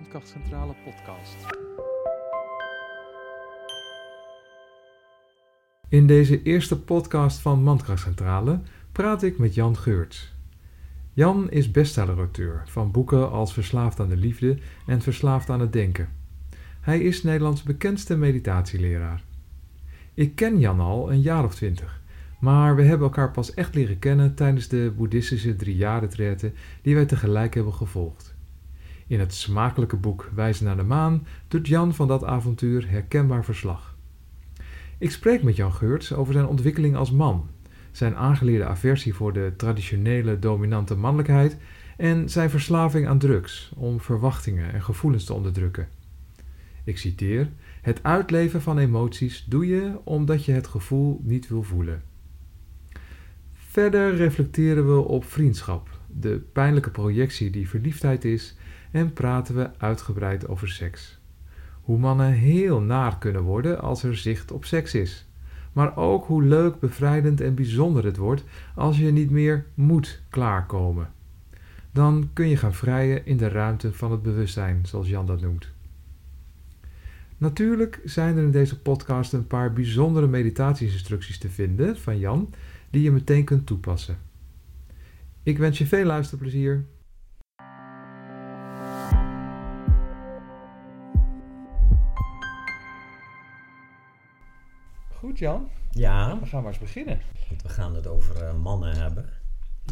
Mandkrachtcentrale podcast. In deze eerste podcast van Mandkrachtcentrale praat ik met Jan Geurts. Jan is bestsellerauteur van boeken als Verslaafd aan de Liefde en Verslaafd aan het Denken. Hij is Nederlands bekendste meditatieleraar. Ik ken Jan al een jaar of twintig, maar we hebben elkaar pas echt leren kennen tijdens de boeddhistische drie die wij tegelijk hebben gevolgd. In het smakelijke boek Wijzen naar de Maan doet Jan van dat avontuur herkenbaar verslag. Ik spreek met Jan Geurts over zijn ontwikkeling als man, zijn aangeleerde aversie voor de traditionele dominante mannelijkheid en zijn verslaving aan drugs om verwachtingen en gevoelens te onderdrukken. Ik citeer: Het uitleven van emoties doe je omdat je het gevoel niet wil voelen. Verder reflecteren we op vriendschap, de pijnlijke projectie die verliefdheid is en praten we uitgebreid over seks. Hoe mannen heel naar kunnen worden als er zicht op seks is. Maar ook hoe leuk, bevrijdend en bijzonder het wordt als je niet meer moet klaarkomen. Dan kun je gaan vrijen in de ruimte van het bewustzijn, zoals Jan dat noemt. Natuurlijk zijn er in deze podcast een paar bijzondere meditatieinstructies te vinden van Jan, die je meteen kunt toepassen. Ik wens je veel luisterplezier. Goed Jan, Ja, we gaan maar eens beginnen. we gaan het over eh, mannen hebben.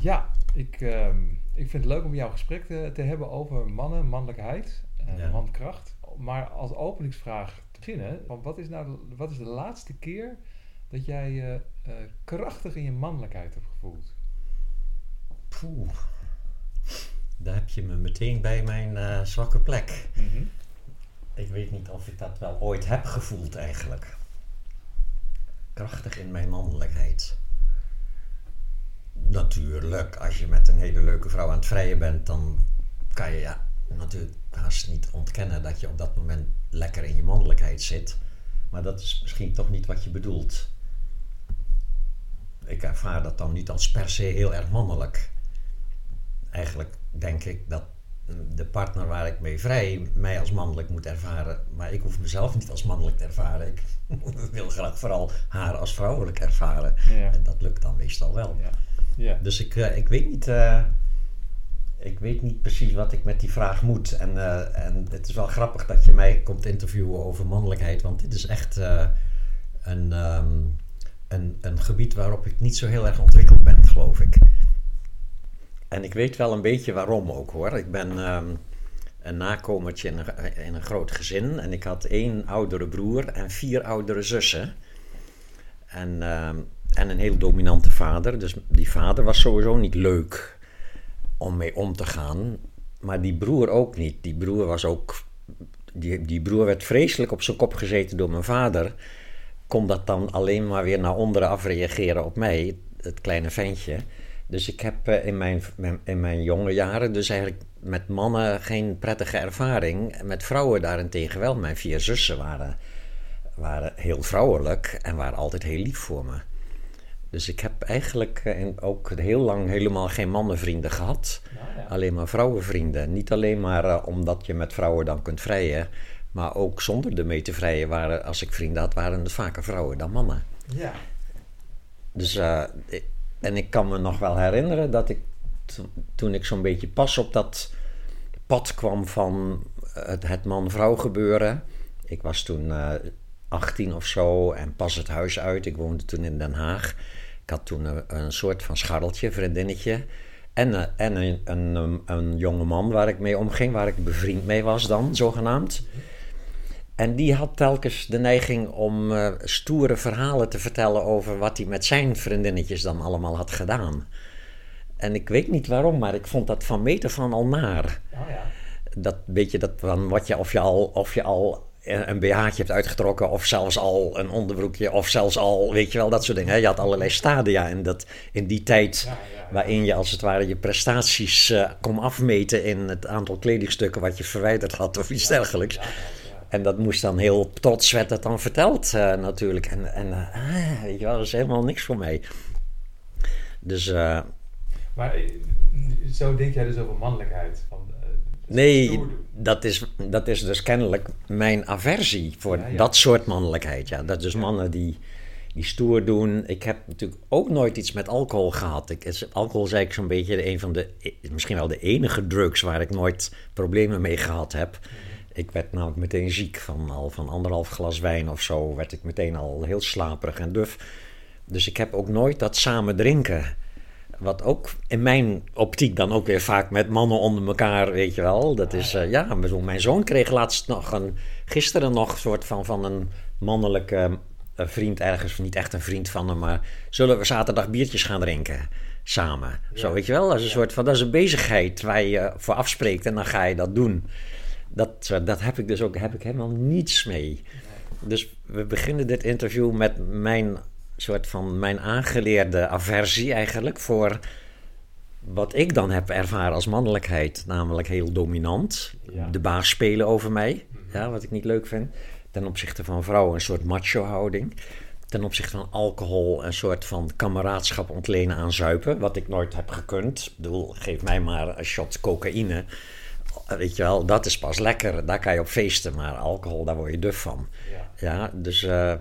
Ja, ik, ehm, ik vind het leuk om jouw gesprek te, te hebben over mannen, mannelijkheid, uh, Ja. mankracht. Maar als openingsvraag te beginnen, wat, is nou de, wat is de laatste keer dat jij je eh, krachtig in je mannelijkheid hebt gevoeld? Poeh, daar heb je me meteen bij mijn eh, zwakke plek. Ik weet niet of ik dat wel ooit heb gevoeld eigenlijk. Krachtig in mijn mannelijkheid. Natuurlijk, als je met een hele leuke vrouw aan het vrijen bent, dan kan je ja, natuurlijk haast niet ontkennen dat je op dat moment lekker in je mannelijkheid zit. Maar dat is misschien toch niet wat je bedoelt. Ik ervaar dat dan niet als per se heel erg mannelijk. Eigenlijk denk ik dat de partner waar ik mee vrij mij als mannelijk moet ervaren. Maar ik hoef mezelf niet als mannelijk te ervaren. Ik wil graag vooral haar als vrouwelijk ervaren. Ja. En dat lukt dan meestal wel. Ja. ja. Dus ik, eh, ik weet niet. eh, ik weet niet precies wat ik met die vraag moet. En, eh, en het is wel grappig dat je mij komt interviewen over mannelijkheid. Want dit is echt een, ehm, een, een gebied waarop ik niet zo heel erg ontwikkeld ben, geloof ik. En ik weet wel een beetje waarom ook hoor. Ik ben ehm, een nakomertje in een, groot gezin. En ik had één oudere broer en vier oudere zussen. En, ehm, en een heel dominante vader. Dus die vader was sowieso niet leuk om mee om te gaan. Maar die broer ook niet. Die broer was ook. Die, die broer werd vreselijk op zijn kop gezeten door mijn vader. Kon dat dan alleen maar weer naar onderen afreageren op mij, het kleine ventje. Dus ik heb eh, in mijn, in mijn jonge jaren dus eigenlijk met mannen geen prettige ervaring. En Met vrouwen daarentegen wel. Mijn vier zussen waren, waren heel vrouwelijk en waren altijd heel lief voor me. Dus ik heb eigenlijk eh, in- ook heel lang helemaal geen mannenvrienden gehad. Nou ja. Alleen maar vrouwenvrienden. Niet alleen maar eh, omdat je met vrouwen dan kunt vrijen. Maar ook zonder ermee te vrijen waren, als ik vrienden had, waren het vaker vrouwen dan mannen. ja. Dus, eh, ik- en ik kan me nog wel herinneren dat ik to- toen ik zo'n beetje pas op dat pad kwam van het, het man-vrouw gebeuren. Ik was toen eh 18 of zo en pas het huis uit. Ik woonde toen in Den Haag. Ik had toen een, een soort van scharreltje, vriendinnetje. En, eh, en een, een, een jonge man waar ik mee omging, waar ik bevriend mee was dan, zogenaamd. En die had telkens de neiging om eh, stoere verhalen te vertellen over wat hij met zijn vriendinnetjes dan allemaal had gedaan. En ik weet niet waarom, maar ik vond dat van meter van al naar. Oh ja. Dat beetje dat van wat je, of je al, of je al een BH'tje hebt uitgetrokken, of zelfs al een onderbroekje, of zelfs al, weet je wel, dat soort dingen. Je had allerlei stadia in, dat, in die tijd Ja, ja, ja. waarin je als het ware je prestaties eh, kon afmeten in het aantal kledingstukken wat je verwijderd had of iets dergelijks. En dat moest dan heel trots werd dat dan verteld eh, natuurlijk. En, en ah, weet je wel, dat is helemaal niks voor mij. Dus Maar eh, zo denk jij dus over mannelijkheid? Van, Nee, dat is, dat is dus kennelijk mijn aversie voor Ja, ja. dat soort mannelijkheid. Ja, dat dus mannen die, die stoer doen. Ik heb natuurlijk ook nooit iets met alcohol gehad. Ik, alcohol is eigenlijk zo'n beetje een van de, misschien wel de enige drugs waar ik nooit problemen mee gehad heb. Ik werd namelijk meteen ziek van al van anderhalf glas wijn of zo. Werd ik meteen al heel slaperig en duf. Dus ik heb ook nooit dat samen drinken. Wat ook in mijn optiek dan ook weer vaak met mannen onder elkaar, weet je wel. Dat is, eh, ja, mijn zoon- kreeg laatst nog een, gisteren nog een soort van, van een mannelijke eh, vriend ergens, niet echt een vriend van hem, maar zullen we zaterdag biertjes gaan drinken samen? Zo, weet je wel, dat is een soort van, dat is een bezigheid waar je voor afspreekt en dan ga je dat doen. Dat, dat heb ik dus ook, heb ik helemaal niets mee. Dus we beginnen dit interview met mijn soort van mijn aangeleerde aversie eigenlijk voor wat ik dan heb ervaren als mannelijkheid, namelijk heel dominant, Ja. de baas spelen over mij, ja, wat ik niet leuk vind. Ten opzichte van vrouwen een soort macho houding. Ten opzichte van alcohol een soort van kameraadschap ontlenen aan zuipen, wat ik nooit heb gekund. Ik bedoel, geef mij maar een shot cocaïne. Weet je wel, dat is pas lekker. Daar kan je op feesten, maar alcohol, daar word je duf van. Ja. Ja, dus, eh,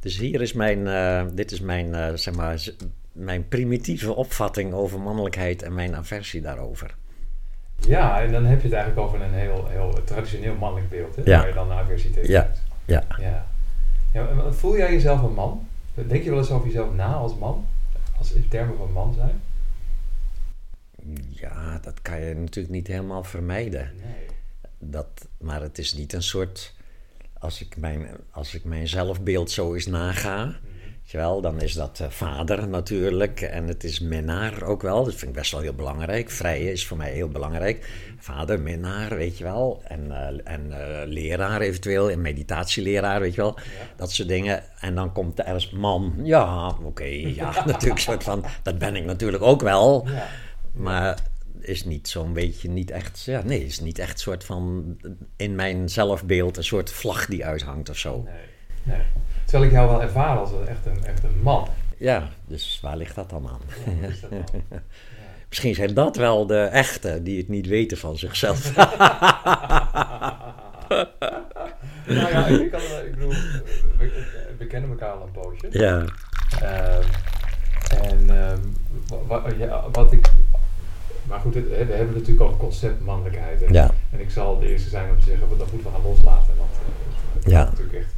dus hier is mijn, eh, dit is mijn, eh, zeg maar, mijn primitieve opvatting over mannelijkheid en mijn aversie daarover. Ja, en dan heb je het eigenlijk over een heel, heel traditioneel mannelijk beeld, hè? Ja. waar je dan aversiteit Ja. hebt. Ja. ja. ja voel jij jezelf een man? Denk je wel eens over jezelf na als man? Als in termen van man zijn? Ja, dat kan je natuurlijk niet helemaal vermijden. Nee. Dat, maar het is niet een soort. Als ik mijn, als ik mijn zelfbeeld zo eens naga, weet je wel, dan is dat eh, vader natuurlijk. En het is minnaar ook wel. Dat vind ik best wel heel belangrijk. Vrije is voor mij heel belangrijk. Vader, minnaar, weet je wel. En, eh, en eh, leraar eventueel, en meditatieleraar, weet je wel. Dat soort dingen. En dan komt er eens man. Ja, oké, ja, natuurlijk. Soort van, dat ben ik natuurlijk ook wel. Ja. Maar is niet zo'n beetje, niet echt, ja, nee, is niet echt soort van in mijn zelfbeeld een soort vlag die uithangt of zo. Nee. nee. Terwijl ik jou wel ervaar als echt, een, echt een man. Ja, dus waar ligt dat dan aan? Ja, wat is dat dan? Ja. Misschien zijn dat wel de echte die het niet weten van zichzelf. nou ja, ik, kan, ik bedoel, we, we kennen elkaar al een poosje. ja, Ehm, en ehm, wa- wa- ja, wat ik. Maar goed, het- we hebben het natuurlijk over concept mannelijkheid. En, Ja. en ik zal de eerste zijn om te zeggen, dat moeten we gaan loslaten. Want eh, het Ja. natuurlijk echt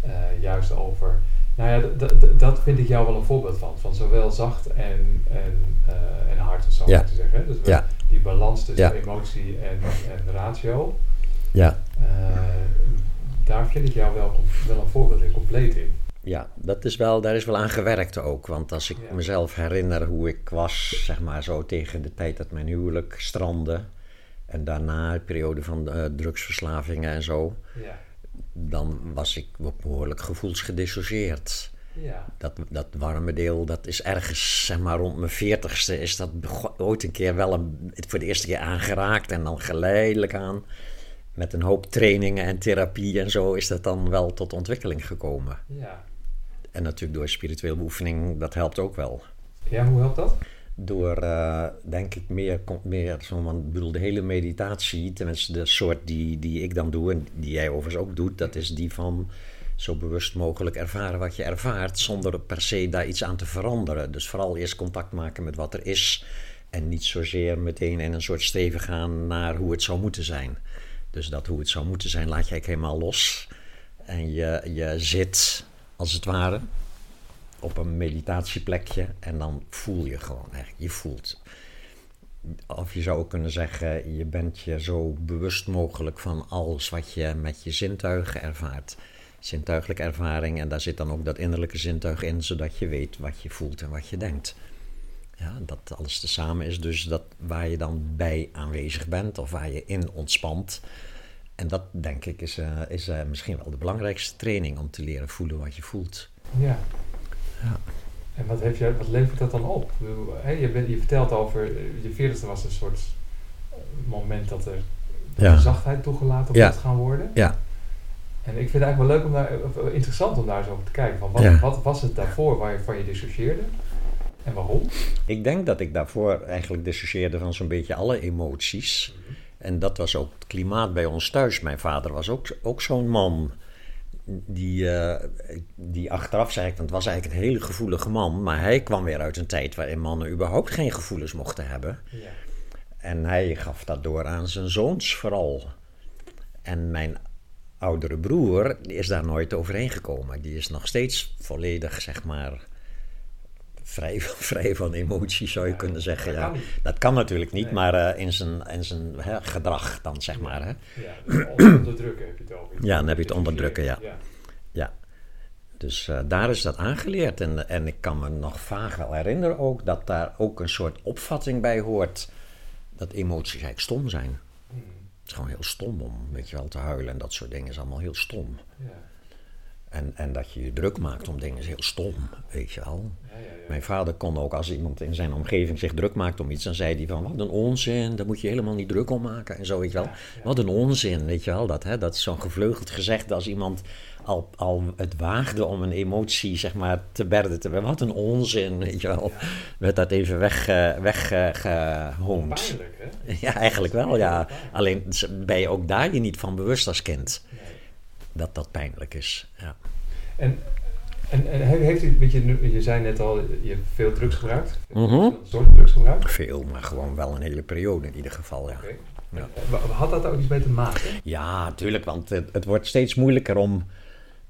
eh, juist over. Nou ja, dat vind ik jou wel een voorbeeld van. Van zowel zacht en, en, eh, en hard, of zo Ja. moet je zeggen. Dus Ja. die balans tussen Ja. emotie en, en ratio. ja, daar vind ik jou wel, wel een voorbeeld in, compleet in. Ja, dat is wel, daar is wel aan gewerkt ook. Want als ik Ja. mezelf herinner hoe ik was, zeg maar zo tegen de tijd dat mijn huwelijk strandde. En daarna de periode van eh, drugsverslavingen en zo. Ja. Dan was ik behoorlijk gevoelsgedissocieerd. Ja. Dat, dat warme deel, dat is ergens, zeg maar rond mijn veertigste, is dat ooit een keer wel een, voor de eerste keer aangeraakt. En dan geleidelijk aan, met een hoop trainingen en therapie en zo, is dat dan wel tot ontwikkeling gekomen. Ja. En natuurlijk door spirituele oefening, dat helpt ook wel. ja, hoe helpt dat? Door, eh, denk ik, meer, komt meer zo, want ik bedoel, de hele meditatie, tenminste de soort die, die ik dan doe en die jij overigens ook doet, dat is die van zo bewust mogelijk ervaren wat je ervaart, zonder per se daar iets aan te veranderen. Dus vooral eerst contact maken met wat er is en niet zozeer meteen in een soort streven gaan naar hoe het zou moeten zijn. Dus dat hoe het zou moeten zijn laat je eigenlijk helemaal los. En je, je zit, als het ware, op een meditatieplekje en dan voel je gewoon, eigenlijk, je voelt. Of je zou kunnen zeggen, je bent je zo bewust mogelijk van alles wat je met je zintuigen ervaart. Zintuigelijke ervaring en daar zit dan ook dat innerlijke zintuig in, zodat je weet wat je voelt en wat je denkt. Ja, dat alles tezamen is dus dat waar je dan bij aanwezig bent of waar je in ontspant. En dat denk ik is, eh, is eh, misschien wel de belangrijkste training om te leren voelen wat je voelt. Ja. Ja. En wat, heeft wat levert dat dan op? Je, bent, je vertelt over, eh, je veertigste was een soort moment dat er Ja. de zachtheid toegelaten Ja. gaan worden. Ja, En ik vind het eigenlijk wel leuk om daar, interessant om daar eens over te kijken. Van wat, Ja. wat was het daarvoor waarvan je dissocieerde? En waarom? Ik denk dat ik daarvoor eigenlijk dissocieerde van zo'n beetje alle emoties. En dat was ook het klimaat bij ons thuis. Mijn vader was ook, ook zo'n man. Die, eh, die achteraf zei ik, want het was eigenlijk een hele gevoelige man. Maar hij kwam weer uit een tijd waarin mannen überhaupt geen gevoelens mochten hebben. Ja. En hij gaf dat door aan zijn zoons vooral. En mijn oudere broer is daar nooit overheen gekomen. Die is nog steeds volledig, zeg maar, vrij, vrij van emoties, zou je Ja, kunnen zeggen. dat ja. kan. Dat kan natuurlijk niet, Nee. maar eh, in zijn, in zijn hè, gedrag dan, zeg maar. Hè. Ja, dus onderdrukken heb je het over. Ja, dan heb je het onderdrukken, ja. ja. Ja. Dus eh, daar is dat aangeleerd. En, en ik kan me nog vaag wel herinneren ook dat daar ook een soort opvatting bij hoort. Dat emoties eigenlijk stom zijn. Hmm, Het is gewoon heel stom om, weet je wel, te huilen en dat soort dingen is allemaal heel stom. Ja. En, en dat je je druk maakt om dingen is heel stom, weet je wel. Ja, ja, ja. Mijn vader kon ook, als iemand in zijn omgeving zich druk maakt om iets, dan zei hij van, wat een onzin, daar moet je helemaal niet druk om maken en zo, weet je wel. Wat een onzin, weet je wel. Dat, hè, dat is zo'n gevleugeld gezegd als iemand al, al het waagde om een emotie, zeg maar, te berden te Wat een onzin, weet je wel. Werd dat even weg, eh, weggehoond. Hè? ja, eigenlijk wel, ja. Alleen ben je ook daar je niet van bewust als kind. Dat dat pijnlijk is. Ja. En, en, en he- heeft u, weet je, je zei net al, je hebt veel drugs gebruikt. Mhm. soort drugs gebruikt. Veel, maar gewoon wel een hele periode in ieder geval, ja. Ja. Had dat ook iets mee te maken? Ja, tuurlijk, want het, het wordt steeds moeilijker om,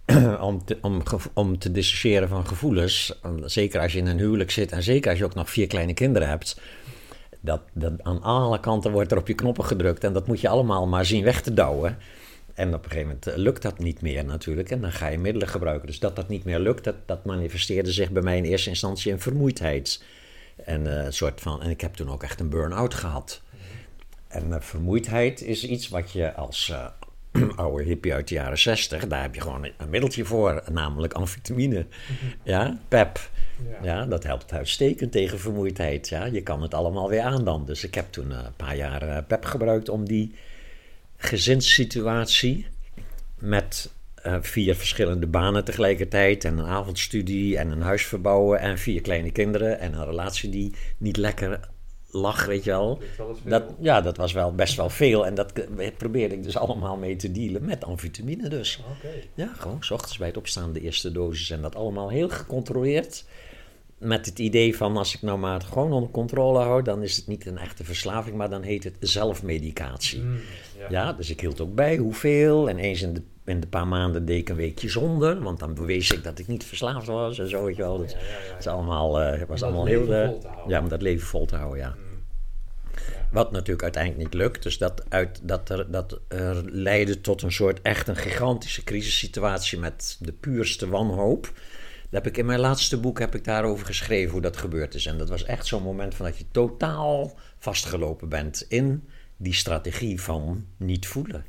om, te, om, om te dissociëren van gevoelens. Zeker als je in een huwelijk zit en zeker als je ook nog vier kleine kinderen hebt. Dat, dat aan alle kanten wordt er op je knoppen gedrukt en dat moet je allemaal maar zien weg te douwen. En op een gegeven moment eh, lukt dat niet meer natuurlijk en dan ga je middelen gebruiken. Dus dat dat niet meer lukt, dat, dat manifesteerde zich bij mij in eerste instantie in vermoeidheid. En, eh, soort van, en ik heb toen ook echt een burn-out gehad. En eh, vermoeidheid is iets wat je als oude hippie uit de jaren 60, daar heb je gewoon een middeltje voor, namelijk amfetamine. Ja, PEP. Ja, dat helpt uitstekend tegen vermoeidheid. Ja, je kan het allemaal weer aan dan. Dus ik heb toen een paar jaar PEP gebruikt om die gezinssituatie met eh, vier verschillende banen tegelijkertijd en een avondstudie en een huis verbouwen en vier kleine kinderen en een relatie die niet lekker lag, weet je wel. Dat, ja, dat was wel best wel veel en dat probeerde ik dus allemaal mee te dealen met amfetamine dus. Ja, gewoon s ochtends bij het opstaan de eerste dosis en dat allemaal heel gecontroleerd. Met het idee van als ik nou maar het gewoon onder controle hou, dan is het niet een echte verslaving, maar dan heet het zelfmedicatie. Mm, ja. Ja, dus ik hield ook bij hoeveel. En eens in de, in de paar maanden deed ik een weekje zonder. Want dan bewees ik dat ik niet verslaafd was en zo. Weet je wel. Dus Ja, ja, ja, ja. het is allemaal, eh, was Om allemaal heel... eh, ja, om dat leven vol te houden, ja. Mm. Wat natuurlijk uiteindelijk niet lukt. Dus dat, uit, dat, er, dat er leidde tot een soort echt een gigantische crisissituatie met de puurste wanhoop. Heb ik in mijn laatste boek heb ik daarover geschreven hoe dat gebeurd is. En dat was echt zo'n moment van dat je totaal vastgelopen bent in die strategie van niet voelen.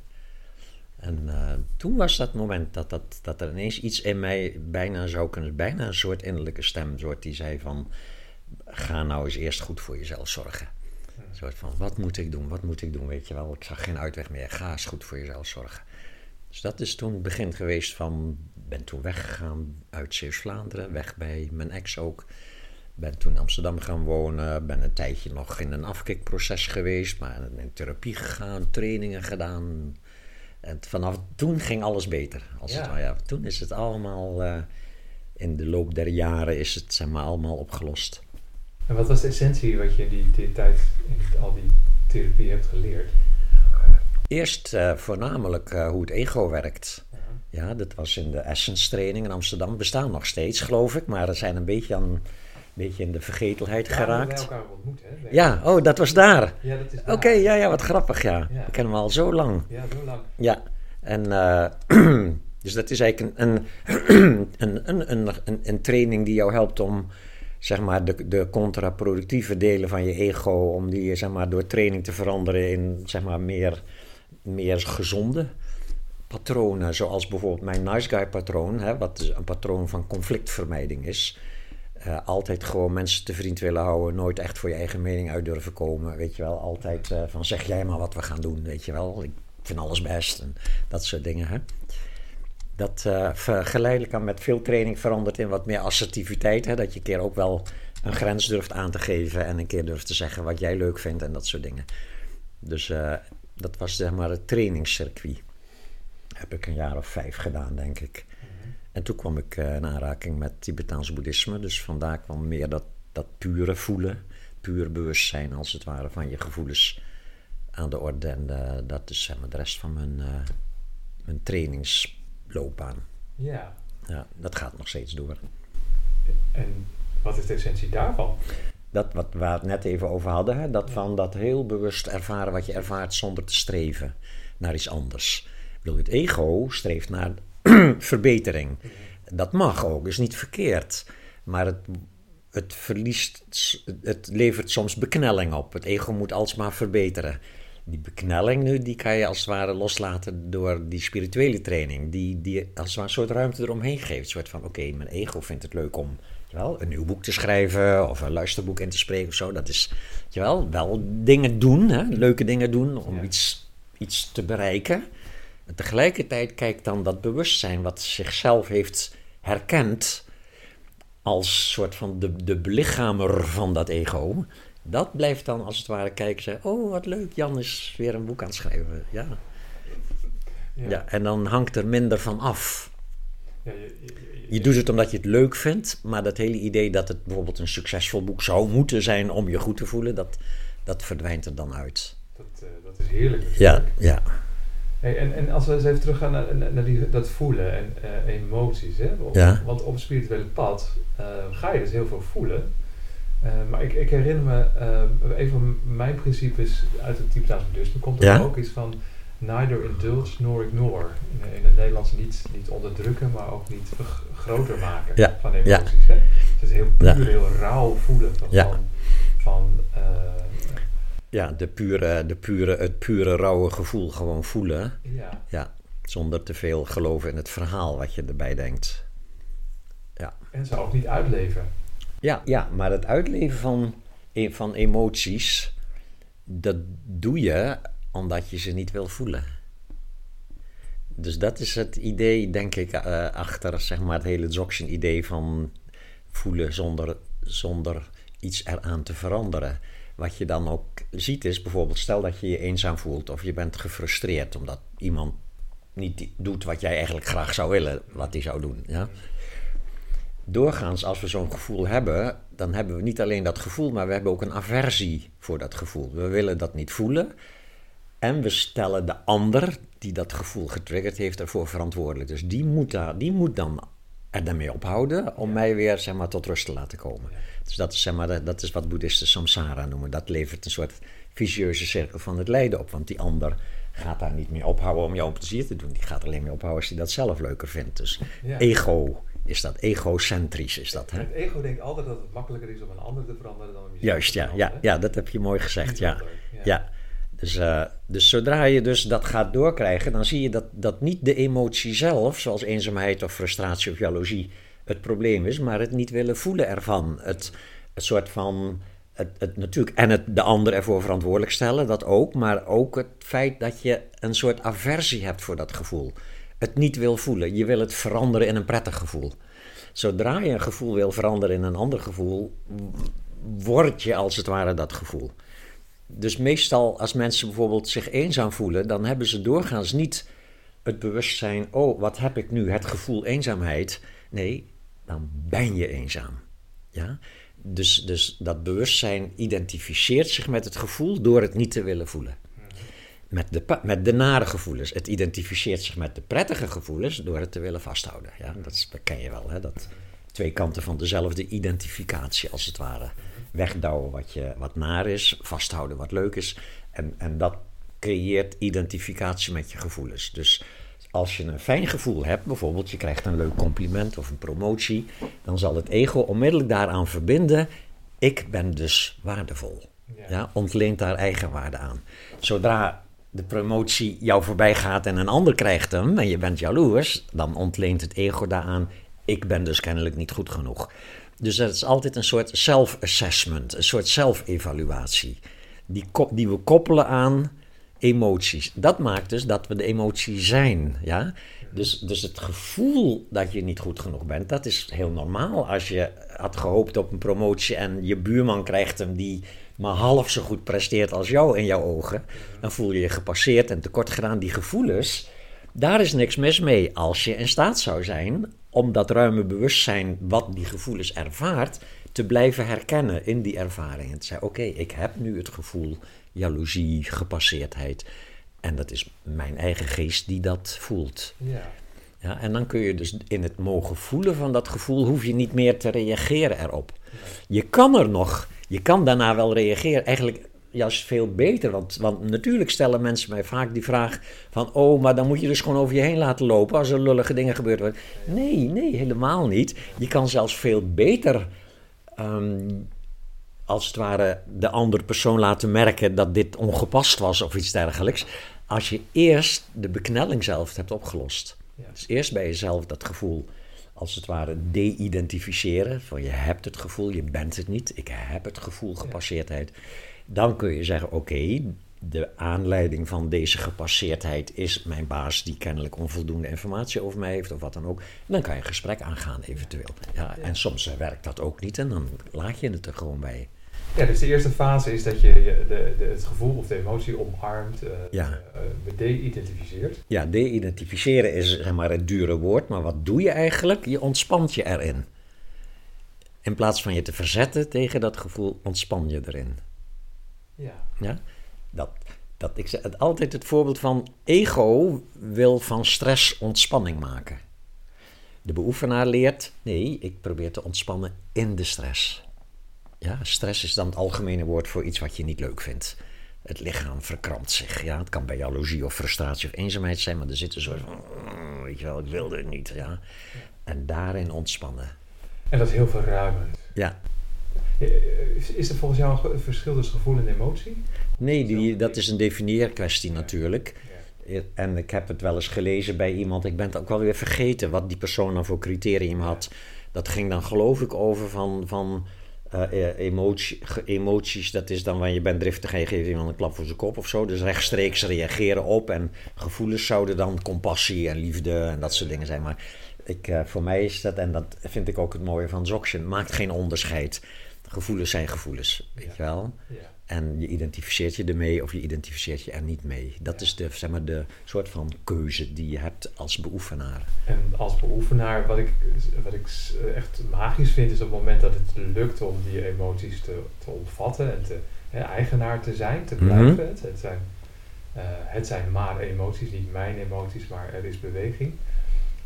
En eh, toen was dat moment dat, dat, dat er ineens iets in mij bijna zou kunnen, bijna een soort innerlijke stem, soort die zei van, ga nou eens eerst goed voor jezelf zorgen. Een soort van, wat moet ik doen, wat moet ik doen, weet je wel. Ik zag geen uitweg meer, ga eens goed voor jezelf zorgen. Dus dat is toen het begin geweest van, ben toen weggegaan uit Zeeuws-Vlaanderen, weg bij mijn ex ook. Ben toen in Amsterdam gaan wonen, ben een tijdje nog in een afkikproces geweest, maar in therapie gegaan, trainingen gedaan. En vanaf toen ging alles beter. Als Ja. het, ware. ja, toen is het allemaal, eh, in de loop der jaren is het zeg maar allemaal opgelost. En wat was de essentie wat je in die, die tijd, in al die therapie hebt geleerd? Eerst eh, voornamelijk eh, hoe het ego werkt. Ja. Dat was in de Essence training in Amsterdam. Bestaan nog steeds, geloof ik. Maar er zijn een beetje, aan, een beetje in de vergetelheid Daar hebben wij geraakt. elkaar ontmoet, hè? Ja, oh, dat was daar. Ja, dat is Oké, ja, ja, wat grappig, ja. Ja. Ik ken hem al zo lang. Ja, zo lang. Ja, en eh, dus dat is eigenlijk een, een, een, een, een, een, een training die jou helpt om zeg maar de, de contraproductieve delen van je ego, om die zeg maar door training te veranderen in zeg maar meer, meer gezonde patronen, zoals bijvoorbeeld mijn nice guy patroon, hè, wat dus een patroon van conflictvermijding is. Eh, altijd gewoon mensen te vriend willen houden, nooit echt voor je eigen mening uit durven komen, weet je wel. Altijd eh, van zeg jij maar wat we gaan doen, weet je wel. Ik vind alles best en dat soort dingen. Hè. Dat eh, geleidelijk aan met veel training verandert in wat meer assertiviteit. Hè, dat je een keer ook wel een grens durft aan te geven en een keer durft te zeggen wat jij leuk vindt en dat soort dingen. Dus Dat was zeg maar het trainingscircuit. Heb ik een jaar of vijf gedaan, denk ik. En toen kwam ik uh, in aanraking met Tibetaans boeddhisme. Dus vandaar kwam meer dat, dat pure voelen, puur bewustzijn als het ware van je gevoelens aan de orde. En uh, dat is zeg maar, de rest van mijn, uh, mijn trainingsloopbaan. Ja. ja. Dat gaat nog steeds door. En wat is de essentie daarvan? Dat wat we het net even over hadden, hè? dat van dat heel bewust ervaren wat je ervaart zonder te streven naar iets anders. Bedoel, het ego streeft naar verbetering. Dat mag ook, is niet verkeerd. Maar het, het verliest, het levert soms beknelling op. Het ego moet alsmaar verbeteren. Die beknelling nu, die kan je als het ware loslaten door die spirituele training. Die, die als het ware een soort ruimte eromheen geeft. Een soort van, oké, mijn ego vindt het leuk om wel, een nieuw boek te schrijven of een luisterboek in te spreken of zo. Dat is je wel, wel dingen doen, hè? leuke dingen doen om iets, iets te bereiken. En tegelijkertijd kijkt dan dat bewustzijn wat zichzelf heeft herkend als soort van de, de belichamer van dat ego. Dat blijft dan als het ware kijken zeggen, oh wat leuk, Jan is weer een boek aan het schrijven. Ja. Ja. ja en dan hangt er minder van af. Ja, je, je, je, doet het omdat je het leuk vindt, maar dat hele idee dat het bijvoorbeeld een succesvol boek zou moeten zijn om je goed te voelen, dat, dat verdwijnt er dan uit. Dat, uh, dat is heerlijk. Ja, ja. Hey, en, en als we eens even teruggaan naar, naar die, dat voelen en uh, emoties. Hè? Ja. Want op het spirituele pad uh, ga je dus heel veel voelen. Uh, maar ik, ik, herinner me, een van mijn principes uit het Tibetaans boeddhisme komt er Ja? ook iets van neither indulge nor ignore. In, in het Nederlands niet, niet onderdrukken, maar ook niet groter maken Ja. van emoties. Hè? Het is heel puur, heel rauw voelen van, van eh, Ja, de pure, de pure, het pure rauwe gevoel gewoon voelen. ja, Ja, zonder te veel geloven in het verhaal wat je erbij denkt. en ze ook niet uitleven. Ja, ja maar het uitleven van, e- van emoties, dat doe je omdat je ze niet wil voelen. Dus dat is het idee, denk ik, eh, achter zeg maar, het hele Dzogchen-idee van voelen zonder, zonder iets eraan te veranderen. Wat je dan ook ziet is bijvoorbeeld, stel dat je je eenzaam voelt of je bent gefrustreerd omdat iemand niet doet wat jij eigenlijk graag zou willen, wat hij zou doen. Ja? Doorgaans, als we zo'n gevoel hebben, dan hebben we niet alleen dat gevoel, maar we hebben ook een aversie voor dat gevoel. We willen dat niet voelen. En we stellen de ander die dat gevoel getriggerd heeft ervoor verantwoordelijk. Dus die moet, daar, die moet dan er daarmee ophouden om mij weer zeg maar, tot rust te laten komen. Dus dat is, zeg maar, dat is wat boeddhisten samsara noemen. Dat levert een soort vicieuze cirkel van het lijden op. Want die ander gaat daar niet mee ophouden om jou een plezier te doen. Die gaat alleen mee ophouden als hij dat zelf leuker vindt. Dus Ja. ego is dat, egocentrisch is dat. Hè? Het ego denkt altijd dat het makkelijker is om een ander te veranderen dan om jezelf Juist, ja, ja, ja, dat heb je mooi gezegd. Ja, ja. Dus, eh, dus zodra je dus dat gaat doorkrijgen, dan zie je dat, dat niet de emotie zelf, zoals eenzaamheid of frustratie of jaloezie, het probleem is, maar het niet willen voelen ervan. Het, het soort van, het, het natuurlijk, en het de ander ervoor verantwoordelijk stellen, dat ook, maar ook het feit dat je een soort aversie hebt voor dat gevoel. Het niet wil voelen, je wil het veranderen in een prettig gevoel. Zodra je een gevoel wil veranderen in een ander gevoel, word je als het ware dat gevoel. Dus meestal als mensen bijvoorbeeld zich eenzaam voelen, dan hebben ze doorgaans niet het bewustzijn, oh, wat heb ik nu, het gevoel eenzaamheid. Nee, dan ben je eenzaam. Ja? Dus, dus dat bewustzijn identificeert zich met het gevoel door het niet te willen voelen. Met de, met de nare gevoelens. Het identificeert zich met de prettige gevoelens door het te willen vasthouden. Ja, dat ken je wel, hè? Dat twee kanten van dezelfde identificatie, als het ware. Wegdouwen wat, je, wat naar is, vasthouden wat leuk is. En, en dat creëert identificatie met je gevoelens. Dus als je een fijn gevoel hebt, bijvoorbeeld je krijgt een leuk compliment of een promotie, dan zal het ego onmiddellijk daaraan verbinden: ik ben dus waardevol. Ja. Ja, ontleent daar eigenwaarde aan. Zodra de promotie jou voorbij gaat en een ander krijgt hem en je bent jaloers, dan ontleent het ego daaraan: ik ben dus kennelijk niet goed genoeg. Dus dat is altijd een soort self-assessment, een soort zelfevaluatie, die, die we koppelen aan emoties. Dat maakt dus dat we de emotie zijn. Ja? Dus, dus het gevoel dat je niet goed genoeg bent, dat is heel normaal. Als je had gehoopt op een promotie en je buurman krijgt hem die maar half zo goed presteert als jou in jouw ogen, dan voel je je gepasseerd en tekort gedaan. Die gevoelens, daar is niks mis mee als je in staat zou zijn om dat ruime bewustzijn wat die gevoelens ervaart, te blijven herkennen in die ervaring. En te zeggen, oké, ik heb nu het gevoel jaloezie, gepasseerdheid. En dat is mijn eigen geest die dat voelt. Ja. Ja, en dan kun je dus in het mogen voelen van dat gevoel, hoef je niet meer te reageren erop. Je kan er nog, je kan daarna wel reageren. Eigenlijk juist veel beter, want, want natuurlijk stellen mensen mij vaak die vraag van, oh, maar dan moet je dus gewoon over je heen laten lopen als er lullige dingen gebeurd worden. Nee, nee, helemaal niet. Je kan zelfs veel beter, ehm, als het ware, de andere persoon laten merken dat dit ongepast was of iets dergelijks, als je eerst de beknelling zelf hebt opgelost. Ja. Dus eerst bij jezelf dat gevoel, als het ware, de-identificeren. Van je hebt het gevoel, je bent het niet. Ik heb het gevoel gepasseerdheid. Dan kun je zeggen, oké, de aanleiding van deze gepasseerdheid is mijn baas die kennelijk onvoldoende informatie over mij heeft of wat dan ook. En dan kan je een gesprek aangaan eventueel. Ja, en soms werkt dat ook niet en dan laat je het er gewoon bij. Ja, dus de eerste fase is dat je de, de, het gevoel of de emotie omarmt, eh Ja. eh, eh, de-identificeert. Ja, de-identificeren is zeg maar het dure woord, maar wat doe je eigenlijk? Je ontspant je erin. In plaats van je te verzetten tegen dat gevoel, ontspan je erin. Ja. Ja? Dat, dat, ik zeg het altijd het voorbeeld van ego wil van stress ontspanning maken. De beoefenaar leert, nee, ik probeer te ontspannen in de stress. Ja, stress is dan het algemene woord voor iets wat je niet leuk vindt. Het lichaam verkrampt zich. Ja, het kan bij jaloezie of frustratie of eenzaamheid zijn, maar er zit een soort van, "Mm, weet je wel, ik wilde het niet. Ja. En daarin ontspannen. En dat is heel verruimend. Ja, Is, er volgens jou een verschil tussen gevoel en emotie? nee, die, dat is een definieerkwestie natuurlijk. Ja. En ik heb het wel eens gelezen bij iemand. Ik ben het ook wel weer vergeten wat die persoon dan voor criterium had. Dat ging dan geloof ik over van, van eh, eh, emotie, emoties. Dat is dan wanneer je bent driftig en je geeft iemand een klap voor zijn kop of zo. Dus rechtstreeks reageren op. En gevoelens zouden dan compassie en liefde en dat soort dingen zijn. Maar ik, eh, voor mij is dat, en dat vind ik ook het mooie van Dzogchen, maakt geen onderscheid. Gevoelens zijn gevoelens, weet je wel. Ja. En je identificeert je ermee of je identificeert je er niet mee. Dat is de, zeg maar, de soort van keuze die je hebt als beoefenaar. En als beoefenaar, wat ik, wat ik echt magisch vind, is op het moment dat het lukt om die emoties te, te omvatten en te, hè, eigenaar te zijn, te Mhm. blijven. Het, het, zijn, eh, het zijn maar emoties, niet mijn emoties, maar er is beweging.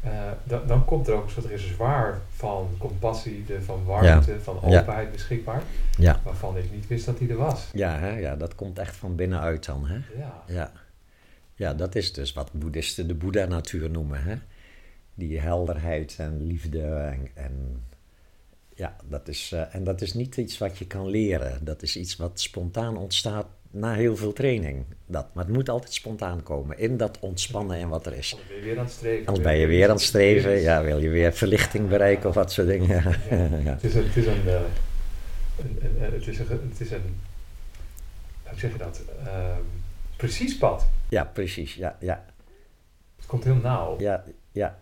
Eh, dan, dan komt er ook een soort reservoir van compassie, de, van warmte, van Ja. openheid beschikbaar, Ja, waarvan ik niet wist dat die er was. ja, hè? ja dat komt echt van binnenuit dan. Hè? Ja, Ja. ja, dat is dus wat boeddhisten de Boeddha-natuur noemen. Hè? Die helderheid en liefde. En, en, ja, dat is, eh, en dat is niet iets wat je kan leren. Dat is iets wat spontaan ontstaat na heel veel training. Dat, maar het moet altijd spontaan komen. In dat ontspannen en wat er is. anders ben je weer aan het streven. Ben je weer aan het streven. Ja, wil je weer verlichting bereiken of wat soort dingen. Ja. Het is een, het is een, eh, een, een- een- het is een, het is een, hoe zeg je dat, Ehm, precies pad. ja, precies. Ja, ja, Het komt heel nauw. ja, ja.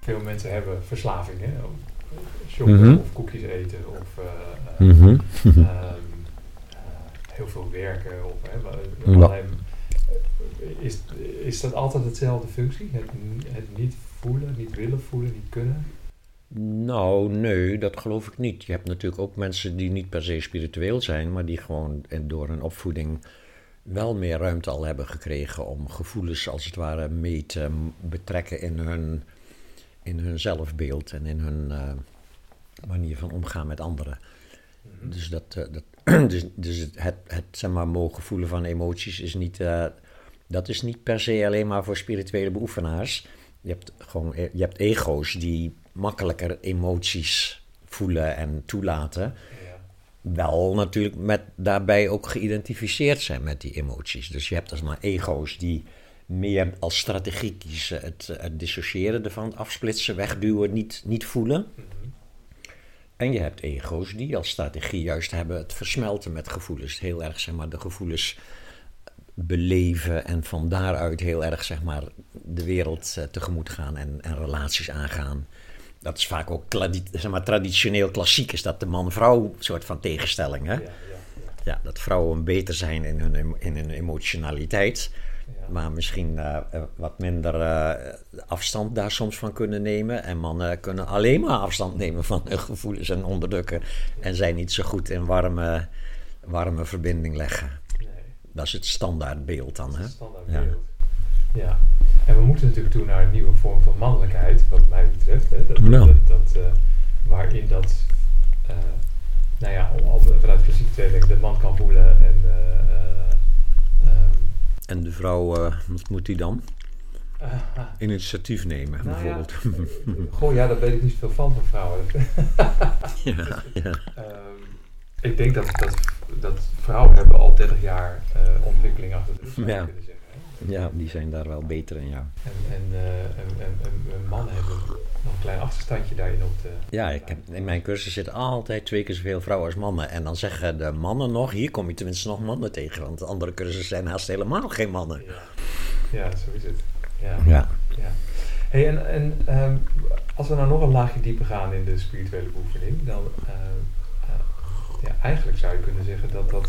Veel mensen hebben verslavingen, hè, om shoppen Mhm. of koekjes eten of eh, eh, Mhm. ehm, eh, heel veel werken. Of, hè, allerlei- is, is dat altijd hetzelfde functie? Het, het niet voelen, niet willen voelen, niet kunnen? Nou, nee, dat geloof ik niet. Je hebt natuurlijk ook mensen die niet per se spiritueel zijn, maar die gewoon door hun opvoeding wel meer ruimte al hebben gekregen om gevoelens als het ware mee te betrekken in hun, in hun zelfbeeld en in hun eh, manier van omgaan met anderen. Mhm. Dus, dat, eh, dat, dus, dus het, het, het zeg maar, mogen voelen van emoties is niet, eh, dat is niet per se alleen maar voor spirituele beoefenaars. Je hebt gewoon je hebt ego's die makkelijker emoties voelen en toelaten. Ja. Wel natuurlijk met daarbij ook geïdentificeerd zijn met die emoties. Dus je hebt als maar ego's die meer als strategie kiezen het, het dissociëren ervan, het afsplitsen, wegduwen, niet, niet voelen. Mhm. En je hebt ego's die als strategie juist hebben het versmelten met gevoelens. Heel erg zeg maar de gevoelens beleven en van daaruit heel erg zeg maar, de wereld uh, tegemoet gaan en, en, relaties aangaan. Dat is vaak ook zeg maar, traditioneel klassiek, is dat de man-vrouw soort van tegenstelling. Hè? Ja, ja, ja. ja, dat vrouwen beter zijn in hun, in hun emotionaliteit, maar misschien uh, wat minder uh, afstand daar soms van kunnen nemen. En mannen kunnen alleen maar afstand nemen van hun gevoelens en onderdrukken. En zijn niet zo goed in warme, warme verbinding leggen. Dat is het standaardbeeld dan. Hè? standaardbeeld. Ja. ja. En we moeten natuurlijk toe naar een nieuwe vorm van mannelijkheid, wat mij betreft. Hè? Dat, dat, dat uh, waarin dat, nou ja, vanuit klassieke tweeling de man kan voelen en. En de vrouw, wat moet die dan? Initiatief nemen, nou bijvoorbeeld. Ja, goh, ja, daar weet ik niet veel van van vrouwen. ja, ja. Um, ik denk dat, dat dat vrouwen hebben al 30 jaar uh, ontwikkeling achter de rug, ja. Ja, die zijn daar wel beter in, ja. En, en, uh, en, en, en, mannen hebben nog een klein achterstandje daarin op de... Ja, ik heb, in mijn cursus zitten altijd twee keer zoveel vrouwen als mannen. En dan zeggen de mannen nog, hier kom je tenminste nog mannen tegen. Want de andere cursussen zijn haast helemaal geen mannen. Ja, ja zo is het. Ja. ja. ja. Hey, en en um, als we nou nog een laagje dieper gaan in de spirituele beoefening, dan... Uh, ja, eigenlijk zou je kunnen zeggen dat dat